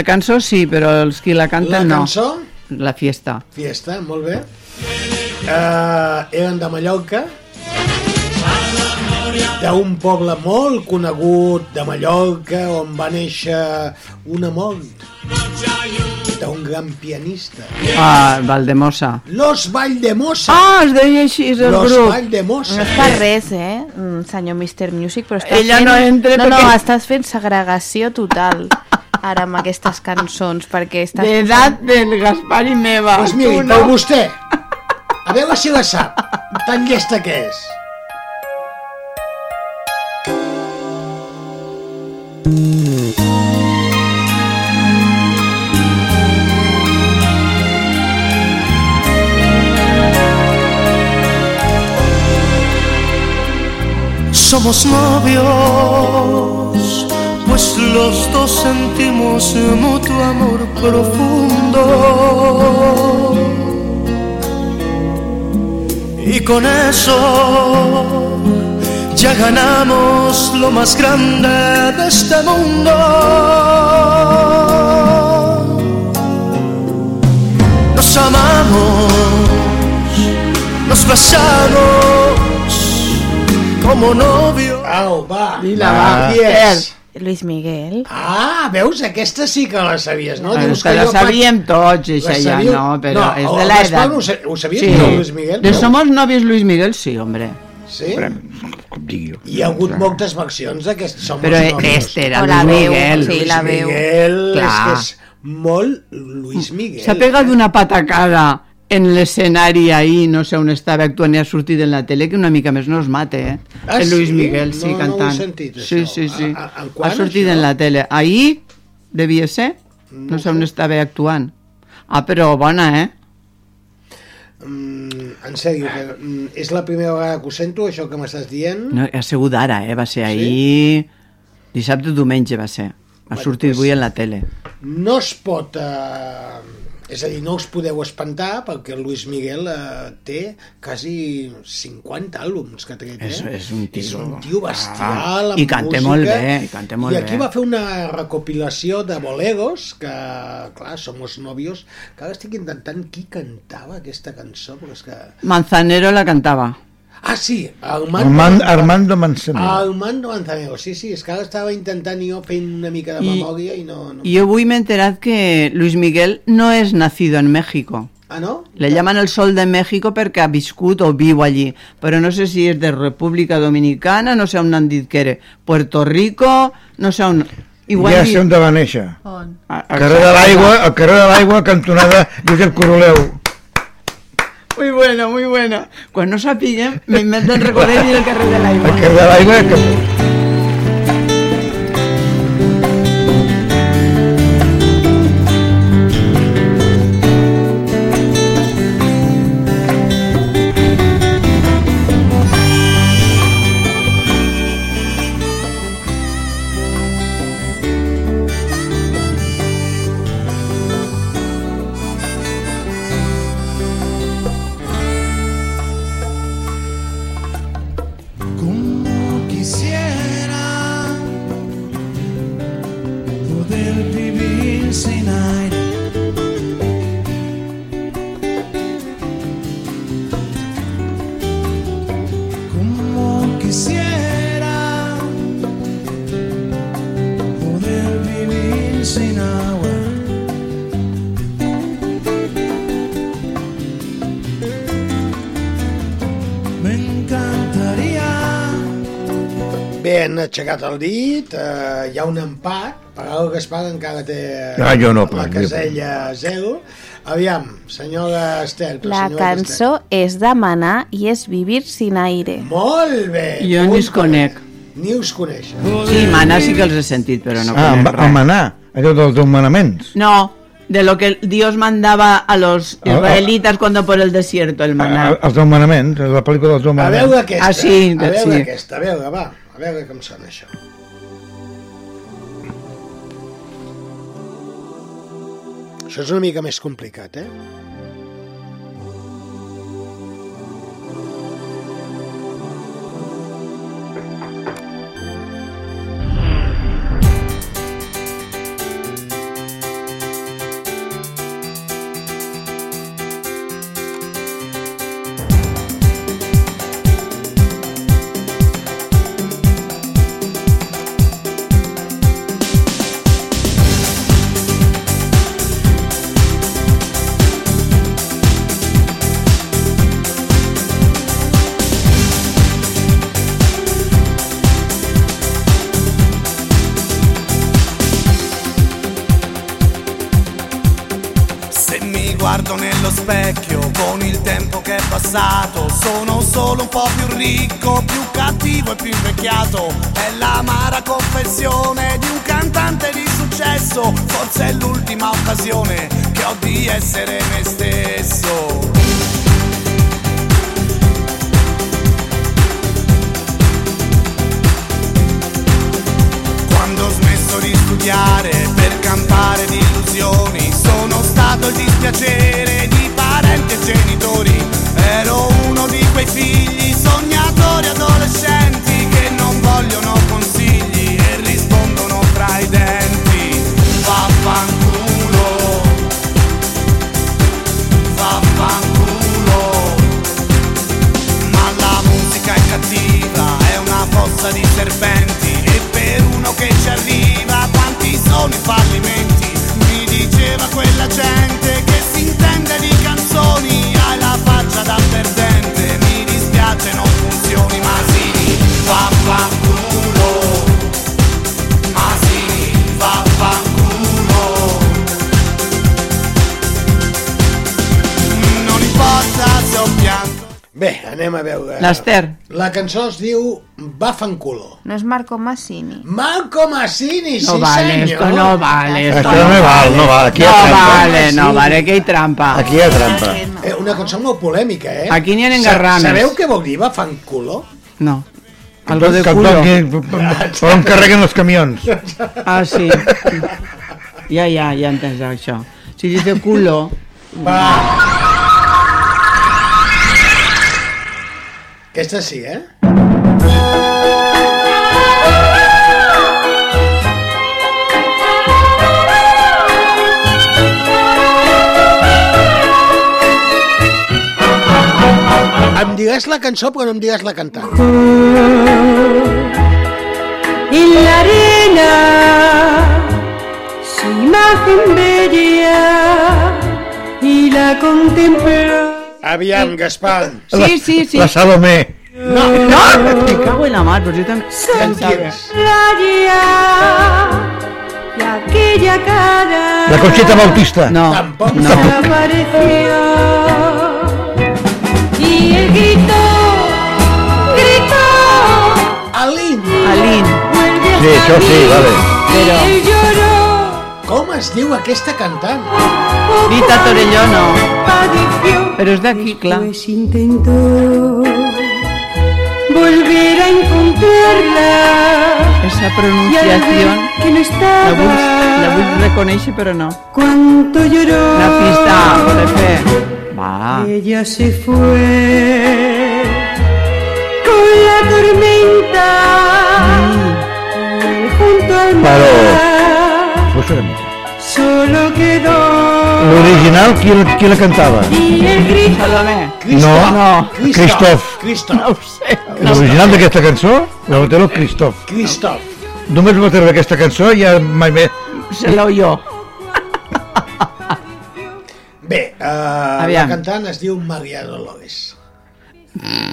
La cançó sí, però els qui la canten La no. cançó? La fiesta. Fiesta, molt bé. Uh, eren de Mallorca, d'un poble molt conegut de Mallorca, on va néixer un amor d'un gran pianista. Ah, Valdemosa. Los Valdemosa. Ah, es deia així, és el Los grup. Valdemosa. No és per res, eh, mm, senyor Mr. Music, però estàs Ella fent... no entra no, no, perquè- estàs fent segregació total ara amb aquestes cançons, perquè estàs... D'edat del Gaspar i meva. Doncs miri, Tu per vostè. A veure si la sap. Tan llesta que és. Somos novios, pues los dos sentimos mutuo amor profundo. Y con eso ya ganamos lo más grande de este mundo. Nos amamos, nos besamos como novios. Au, va. I la va. Luis Miguel. Ah, veus? Aquesta sí que la sabies, no? Ah, Dius és que la faig- sabíem tots, això ja, sabíeu? no, però No, és de la Gaspar edat. ho ho sabies, sí. no, Luis Miguel? De? Somos novios Luis Miguel, sí, hombre. Sí? Com digui. Hi ha hagut moltes versions d'aquest Som Però els novios. este era Luis Miguel. sí, Luis la veu. Miguel és Clar. que és molt Luis Miguel. S'ha pegat una patacada en l'escenari ahir, no sé on estava actuant i ha sortit en la tele, que una mica més no es mate, eh? Ah, el Luis sí? Miguel, sí, No- no ho he cantant. sentit, sí, això. sí, sí. A- a- en ha quan, sortit això? en la tele. Ahir devia ser, no, sé on estava actuant. Ah, però bona, eh? Mm, en sèrio, que, mm, és la primera vegada que ho sento, això que m'estàs dient? No, ha sigut ara, eh? Va ser ahir... Dissabte o diumenge va ser. Ha Bueno, sortit pues- avui en la tele. No es pot... Eh, és a dir, no us podeu espantar perquè el Luis Miguel eh, té quasi 50 àlbums que ha tret, eh? És, és un tio... És un tio bestial, Ah, I canta música. molt bé, i canta molt I aquí bé. va fer una recopilació de bolegos, que, clar, Somos Novios, que ara estic intentant qui cantava aquesta cançó, però és que... Manzanero la cantava. Ah, sí, Armando... Armando, Armando Manzanero. Armando Manzanero, sí, sí, és que ara estava intentant jo fent una mica de I- memòria i no... no... Y yo hoy me he enterado que Luis Miguel no es nacido en México. Ah, no? Le llaman el sol de México perquè ha viscut o viu allí, però no sé si és de República Dominicana, no sé on han dit que era, Puerto Rico, no sé on... ja sé on va néixer. On? Al carrer de l'Aigua, al carrer de l'Aigua, cantonada Josep Coroleu. Muy bueno, muy bueno. Quan no sapiguem, me invento el el carrer de l'aigua. Al carrer de l'Aigua, que... aixecat el dit, eh, hi ha un empat, per al Gaspar encara té Ah, jo no, la casella 0. Aviam, senyora Estel. La senyora cançó és demanar i és vivir sin aire. Estel. Molt bé. Jo ni us conec. Ni us coneixen. Sí, manar sí que els he sentit, però no Ah, conec res. manar, allò dels manaments. No, de lo que Dios mandaba a los Ah, ah. israelitas cuando por el desierto, el maná. Els dels manaments, la pel·lícula dels A manaments. veure aquesta, Ah, sí, a veure sí. aquesta, a veure, va, a veure com sona això. Això és una mica més complicat, eh? Anem a veure. L'Ester. La cançó es diu Bafanculo. No es Marco Massini. Marco Massini, No sí vale, senyor. esto no vale. Esto Esto no val, no val, aquí hi ha no vale, no vale, aquí hay trampa. Aquí hi ha trampa. Eh, una cançó molt polèmica, eh? Aquí n'hi ha engarranes. Sabeu què vol dir Bafanculo? No. Algo de Que culo. per on carreguen els camions. Ah, sí. Ja, ja, ja entens això. Si dice culo... Va. Aquesta sí, eh? Em diràs la cançó però no em diràs la cantant. En la arena, su imagen bella y la contempló. Aviam, Gaspar. Sí, sí, sí. La Salomé. No, No, me cago en la mar, yo también pensaba. Playa y aquella cara. La Conxita Bautista. No, Tampoc. no. Desapareció. Y el grito, grito, Aline. Aline. vuelve Sí, això sí, vale. Però Com es diu aquesta cantant? Rita Torelló no. padeció. Però és d'aquí, clar. Pues intentó volver a encontrarla. Esa pronunciación que no la estaba, vull, la vull reconèixer, però no. cuánto lloró. La pista, Jodefe. Va. Ella se fue con la tormenta él junto al mar. Però- L'original, qui, qui la cantava? No, No. Christoph. Christoph. No sé. L'original d'aquesta cançó, la va treure el Christoph. Christoph. Només va treure aquesta cançó i ja mai més... Se lo oyó. Bé, uh, la cantant es diu Maria Dolores.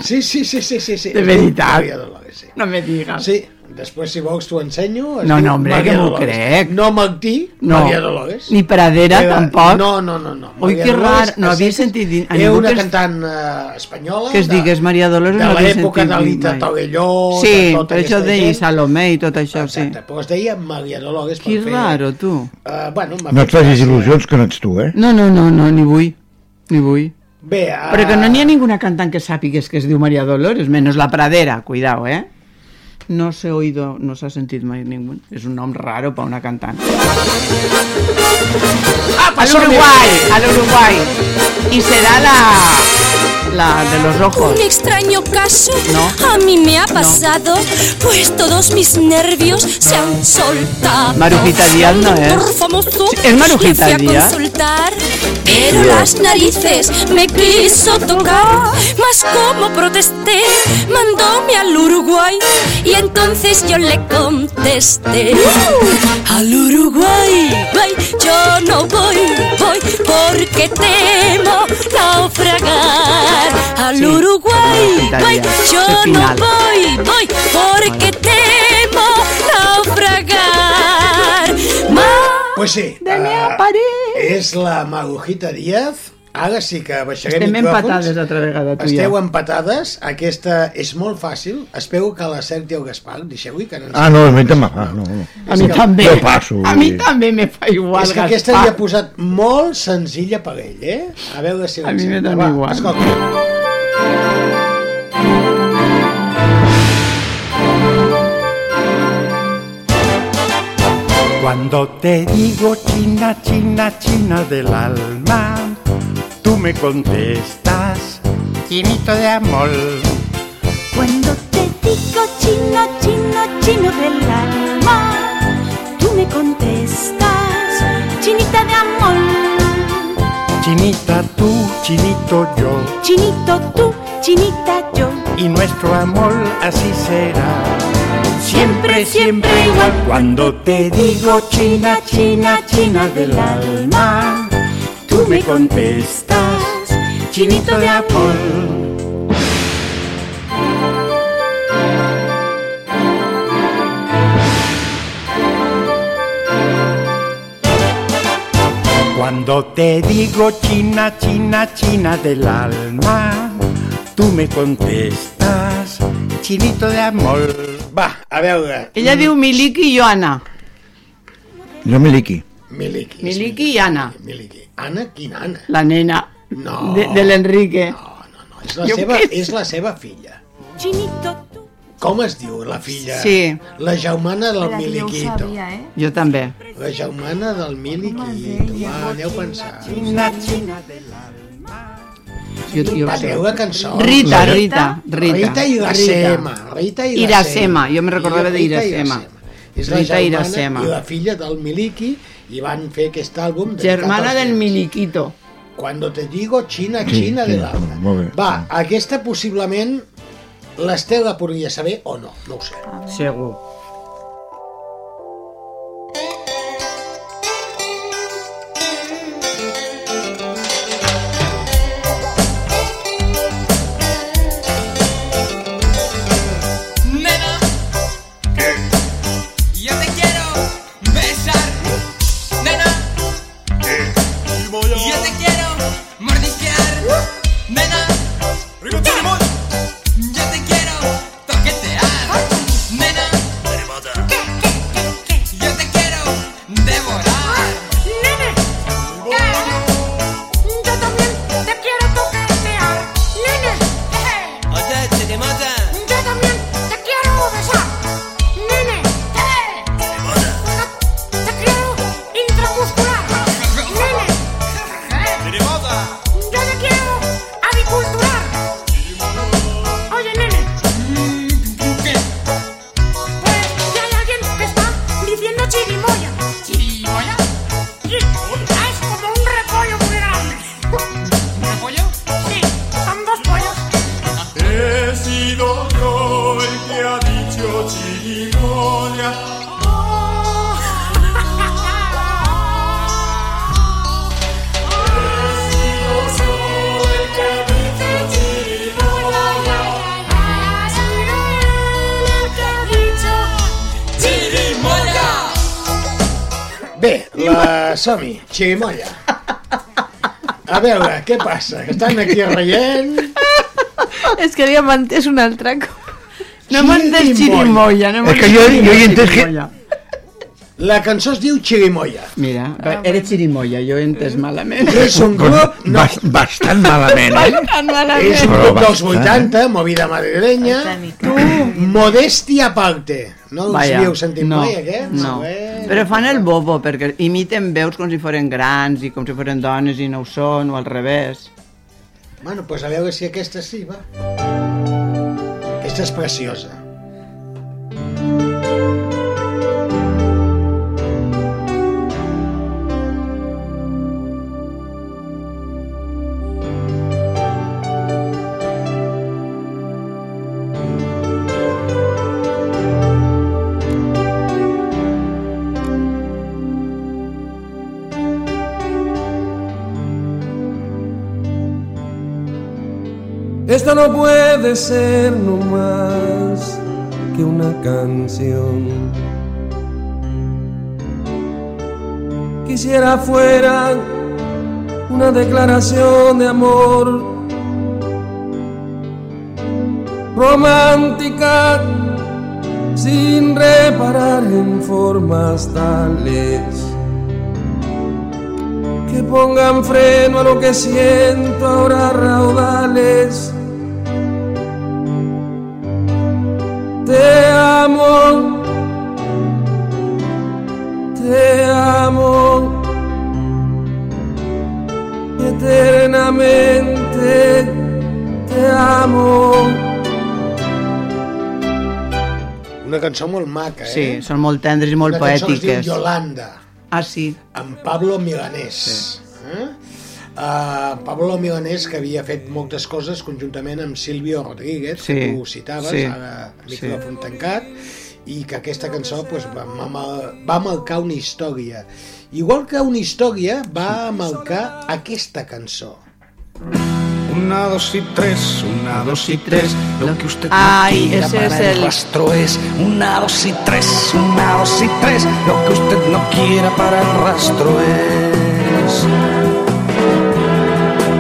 Sí, sí, sí, sí, sí, sí. De veritat? Maria Dolores, sí. No me digas. Sí, després si vols t'ho ensenyo. es No, no, hombre, Maria que m'ho crec. No Martí, No. Maria Dolores. Ni Pradera, Era- tampoc. No, no, no. no. Ui, Maria que rar, no havia sentit dir- a Era ningú una que es- cantant eh, espanyola. Que es digués Maria Dolores no havia l'època sentit de dir l'Ita mai. Torelló. Sí, de tota per això deia. Salomé i tot això, sí. Exacte, però es deia Maria Dolores. per Que fer- raro, tu. Eh, bueno, No et facis il·lusions que no ets tu, eh? No, no, no, no, ni vull. Ni vull. Bé, uh... Però que no n'hi ha ninguna cantant que sàpigues que es diu Maria Dolores, menos la Pradera, cuidado, eh? No s'ha oído, no s'ha sentit mai ningú. És un nom raro per una cantant. Ah, Al Uruguay, al Uruguay. Y será la, la de los ojos. Un extraño caso No. a mí me ha pasado, pues todos mis nervios se han soltado. Marujita Díaz no es. Famoso ¿Es Marujita Díaz? consultar, pero las narices me quiso tocar. Mas como protesté, mandóme al Uruguay y entonces yo le contesté. Al Uruguay, guay, yo no voy, voy porque temo naufragar. Pues sí, De mi eh, aparell. és la Marujita Díaz Ara sí que baixarem Estem micròfons. empatades altra vegada, tu Esteu jo. empatades. Aquesta és molt fàcil. Espero que la certi el Gaspar. Deixeu-hi que no ens... Ah, no, a mi també fa, no, no. A mi també. Jo passo. A mi també me fa igual, és que aquesta li ha posat molt senzilla per ell, eh? A veure si A mi Va, igual. Escolta. Cuando te digo China, China, China del alma, tú me contestas, chinito de amor. Cuando te digo chino, chino, chino del alma, tú me contestas, chinita de amor. Chinita tú, chinito yo, Chinito tú, chinita yo, y nuestro amor así será. Siempre, siempre igual. Cuando te digo China, China, China del alma, tú me contestas, chinito de amor. Cuando te digo China, China, China del alma, tú me contestas, chinito de amor. Va, a veure. Ella diu Miliki i jo Anna. Jo Miliki. Miliki. Miliki i Anna. Miliki. Anna, quina Anna? La nena No. de, de l'Enrique. És la, Jo seva, què és la seva filla. chinito Com es diu la filla? Sí. La germana del jo Miliquito. sabia, eh? Jo també. La germana del Miliquito. Va, aneu pensant. China, China Jo, jo sé. treure cançons. Rita, Rita, Rita. Rita Iracema. Rita Iracema. Iracema, jo me recordava Rita d'Iracema. És la Rita germana Iracema. i la filla del Miliki i van fer aquest àlbum dedicat Germana del. Miliquito. Cuando te digo China, Sí, China sí, de bé. Va, aquesta possiblement l'Estel la podria saber o no, no ho sé. Segur. La som-hi, xirimolla. A veure, què passa? Que estan aquí rient... És que havia entès un altre cop. No m'ha entès xirimoia. No m'ha És que jo, jo hi he entès que... La cançó es diu Chirimoya. Mira, era xirimoia, jo he entès malament. És un grup... No, Bast, bastant malament, eh? Bastant malament. és un grup dels bastant. 80, movida madrileña. Tu, modestia aparte. No us Vaja, havíeu sentit no, mai, aquest? No, Bueno. però fan el bobo, perquè imiten veus com si foren grans i com si foren dones i no ho són, o al revés. Bueno, doncs a veure si aquesta sí, va. Aquesta és preciosa. Esta no puede ser no más que una canción. Quisiera fuera una declaración de amor romántica sin reparar en formas tales que pongan freno a lo que siento ahora raudales. Te amo, te amo eternamente, te amo. Una cançó molt maca, eh? Sí, són molt tendres i molt Una cançó que es poètiques. diu Yolanda, Ah, sí. amb Pablo Milanés. Sí. Eh? Uh, Pablo Milanés, que havia fet moltes coses conjuntament amb Silvio Rodríguez, Sí, que tu citaves, sí, ara a sí. tancat, i que aquesta cançó pues, va, va, va marcar una història. Igual que una història va marcar aquesta cançó. Una, dos y tres, una, dos y tres. Lo que usted Ay, no quiera para es el el- rastro es una, dos y tres, una, dos y tres. Lo que usted no quiera para el rastro es.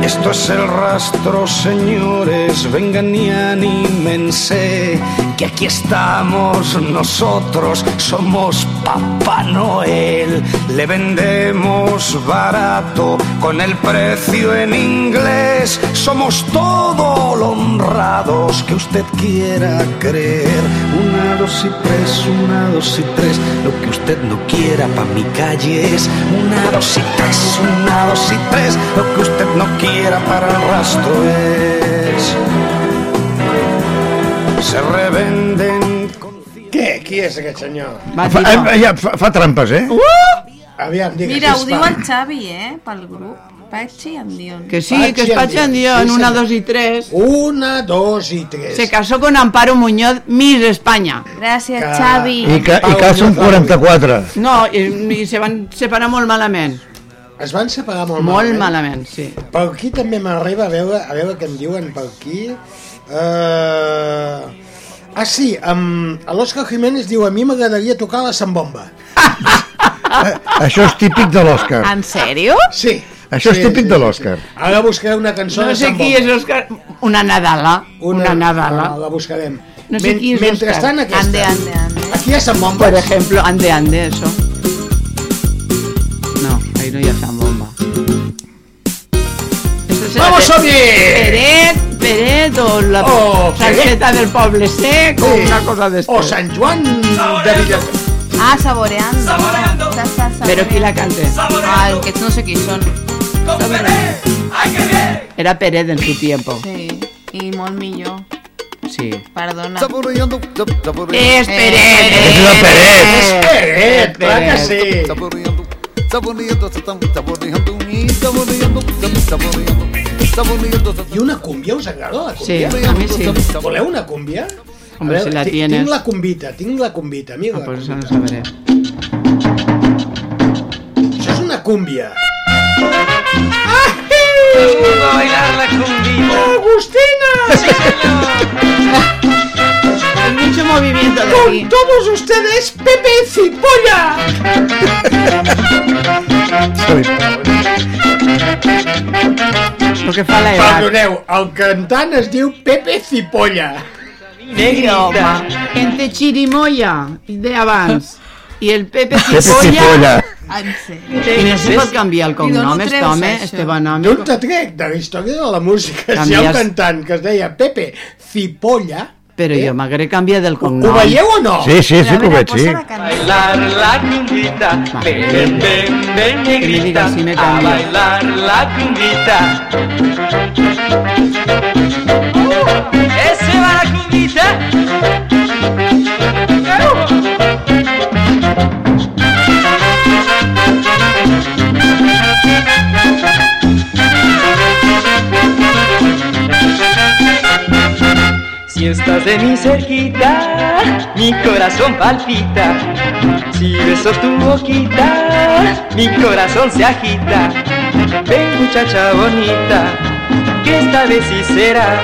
Esto es el rastro, señores, vengan y anímense, que aquí estamos nosotros, somos Papá Noel, le vendemos barato con el precio en inglés, somos todo lo honrados que usted quiera creer. Una, dos y tres, una, dos y tres, lo que usted no quiera pa' mi calle es. Una, dos y tres, una, dos y tres, lo que usted no quiera para el rastro es. Se revenden Què? Qui és aquest senyor? Fa, eh, ja, fa, fa trampes, eh? Aviam, digues. Mira, ho diu el Xavi, eh? Pel grup. Patxi and Dion. Que sí, que es Pachi Dion, Sí, una, dos y tres. Una, dos y tres. Se casó con Amparo Muñoz, Miss España. Gràcies, Que- Xavi. I, ca, i cal són 44. No, i, i se van separar molt malament. Es van separar molt, Molt malament. malament, sí. Per aquí també m'arriba a veure, a veure què em diuen per aquí. Uh... Ah, sí, amb l'Òscar Jiménez diu a mi m'agradaria tocar la sambomba. Això és típic de l'Òscar. En sèrio? Sí. Això és sí, típic sí, de l'Òscar. sí. Ara buscaré una cançó No de sé sambomba. qui és Òscar... Una Nadala. Una, Nadala. La, la buscarem. No sé qui és Mentrestant, aquesta. Ande, ande, ande. Aquí hi ha sambombes. Por ejemplo, ande, ande, eso. No, ahí no hi ha zambomba. Esto será ¡Vamos, Pe- Sobi! Peret, Peret o la O salseta del poble sec o Sí. una cosa de esto. O Sant Joan de Villa... Ah, saboreando. Saboreando. Sa, sa, sa, Pero qui la cante? Ah, aquests no sé qui són. Era Peret en su tiempo. Sí, i molt millor. Sí. Perdona. És Peret! És la Peret! És Peret, clar que sí. I una cúmbia, us agrada la Sí, cúmbia? a mi sí. Voleu una cúmbia? Hombre, A si la ti- tienes. Tinc la cumbita, tinc la cumbita, amiga. Ah, pues eso no sabré. Això és una cúmbia. Vamos a bailar la cumbita. ¡Agustina! Sí, señor. Hay mucho movimiento de Con aquí. todos ustedes, Pepe Cipolla. Lo que fa la edat. Perdoneu, el cantant es diu Pepe Cipolla. Sí, home. Entre Chirimoya, de abans, i el Pepe Cipolla... En sèrio. I no se pot canviar el cognom, este home, això? Esteban D'on Amico. te trec? De la història de la música. Si hi ha un Canvies- cantant que es deia Pepe Cipolla, Però jo m'agré canviar del ho cognom. veieu o no? Sí, sí, sí que ho veig, sí. Bailar la ven, ven, ven, Que me negrita, si a bailar la cumbita. ¡Ese va la cumbita! Si estás de mi cerquita, mi corazón palpita. Si beso tu boquita, mi corazón se agita. Ven muchacha bonita, que esta vez sí será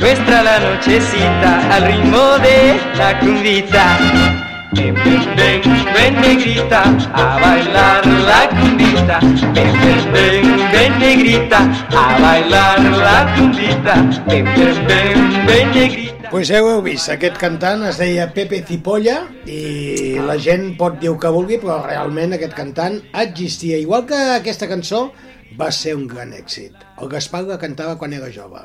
nuestra la nochecita al ritmo de la cumbita. Ven, negrita, a bailar la cumbita. Ven, ven, ven, ven negrita, a bailar la cumbita. Ven, ven, ven, ven negrita. Pues ja ho heu vist, aquest cantant es deia Pepe Cipolla i la gent pot dir que vulgui, però realment aquest cantant existia. Igual que aquesta cançó va ser un gran èxit. El Gaspar la cantava quan era jove.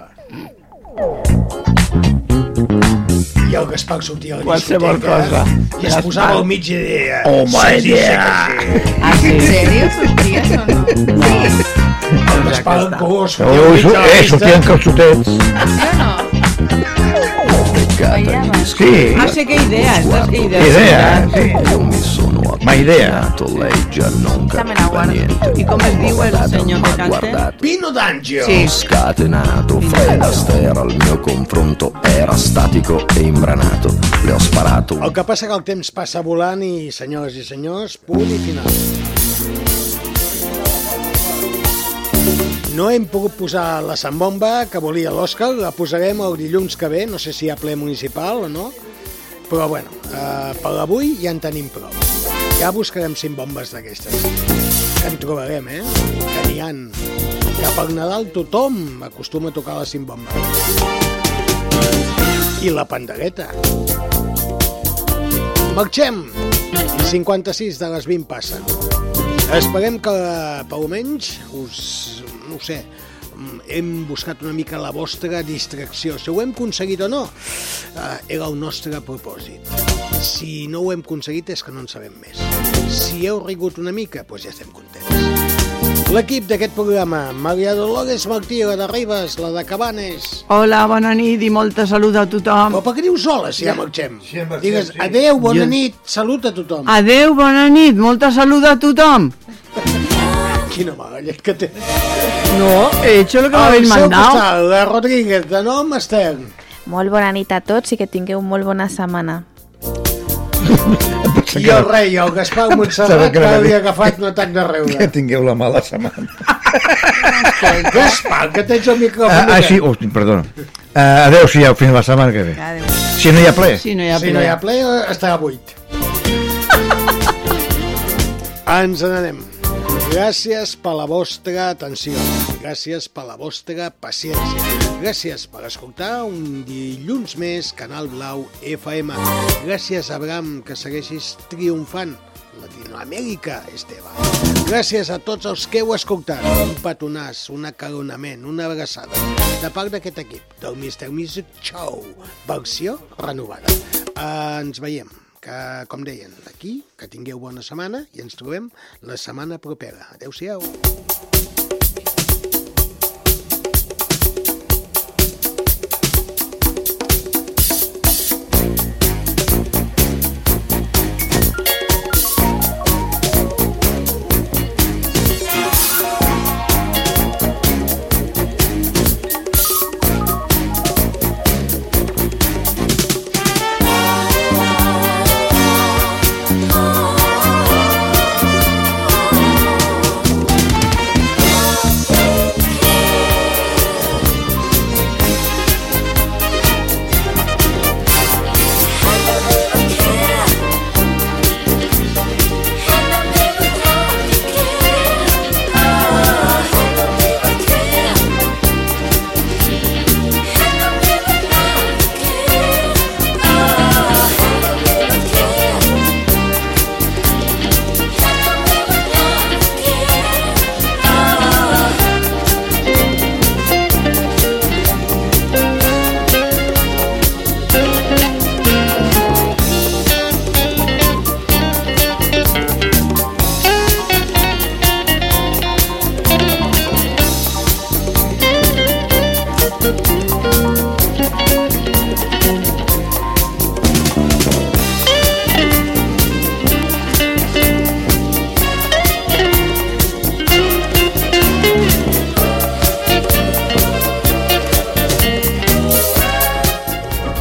I el Gaspar sortia a la Qualsevol discoteca cosa. i es posava al mig i deia... Oh, my "Sí, sí, dear." sí, sí. Ah, sí? ¿En serio? ¿Sorties o no? El Gaspar en color sortia Oh, al mig so, de la eh, pista. sortien calçotets. Sì. Ah, sé che idea, sta che idea. Idea, Ma idea. Lei già non capiva niente. I com es diu el senyor que canta? Pino D'Angio. Sì. Scatenato, Fred Astaire al mio confronto era statico e imbranato. Le ho sparato El que passa que el temps passa volant i, senyores i senyors, punt i final. No hem pogut posar la sambomba que volia l'Òscar, la posarem el dilluns que ve, no sé si hi ha ple municipal o no, però bueno, eh, per avui ja en tenim prou. Ja buscarem cinc bombes d'aquestes. Que en trobarem, eh? Que n'hi han. Que per Nadal tothom acostuma a tocar les cinc bombes. I la pandereta. Marxem! 56 de les 20 passen. Esperem que, per almenys, us, no sé, hem buscat una mica la vostra distracció. Si ho hem aconseguit o no, eh, era el nostre propòsit. Si no ho hem aconseguit és que no en sabem més. Si heu rigut una mica, doncs ja estem contents. L'equip d'aquest programa, Maria Dolores Martí, la de Ribes, la de Cabanes... Hola, bona nit i molta salut a tothom. Però per què dius hola si ja marxem? Digues, adeu, bona Jo- nit, salut a tothom. Adeu, bona nit, molta salut a tothom. Quina mala llet que té. No, he hecho lo que me habéis Al seu la Rodríguez, de nom Esther. Molt bona nit a tots i que tingueu molt bona setmana. I el rei, el Gaspar Montserrat, que que havia agafat un atac de Que riure. tingueu la mala setmana. Gaspar, que tens el micròfon. Ah, ah sí, oh, perdona. Uh, adeu-siau, fins la setmana que ve. Si no hi ha ple. Si no hi ha Si no hi ha ple, estarà buit. Ens n'anem. Gràcies per la vostra atenció. Gràcies per la vostra paciència. Gràcies per escoltar un dilluns més Canal Blau FM. Gràcies, Abraham, que segueixis triomfant. Latinoamèrica, Esteve. Gràcies a tots els que heu escoltat. Un petonàs, un acaronament, una abraçada. De part d'aquest equip, del Mr. Music Show, versió renovada. Ens veiem, que, com deien, aquí, que tingueu bona setmana i ens trobem la setmana propera. Adéu-siau.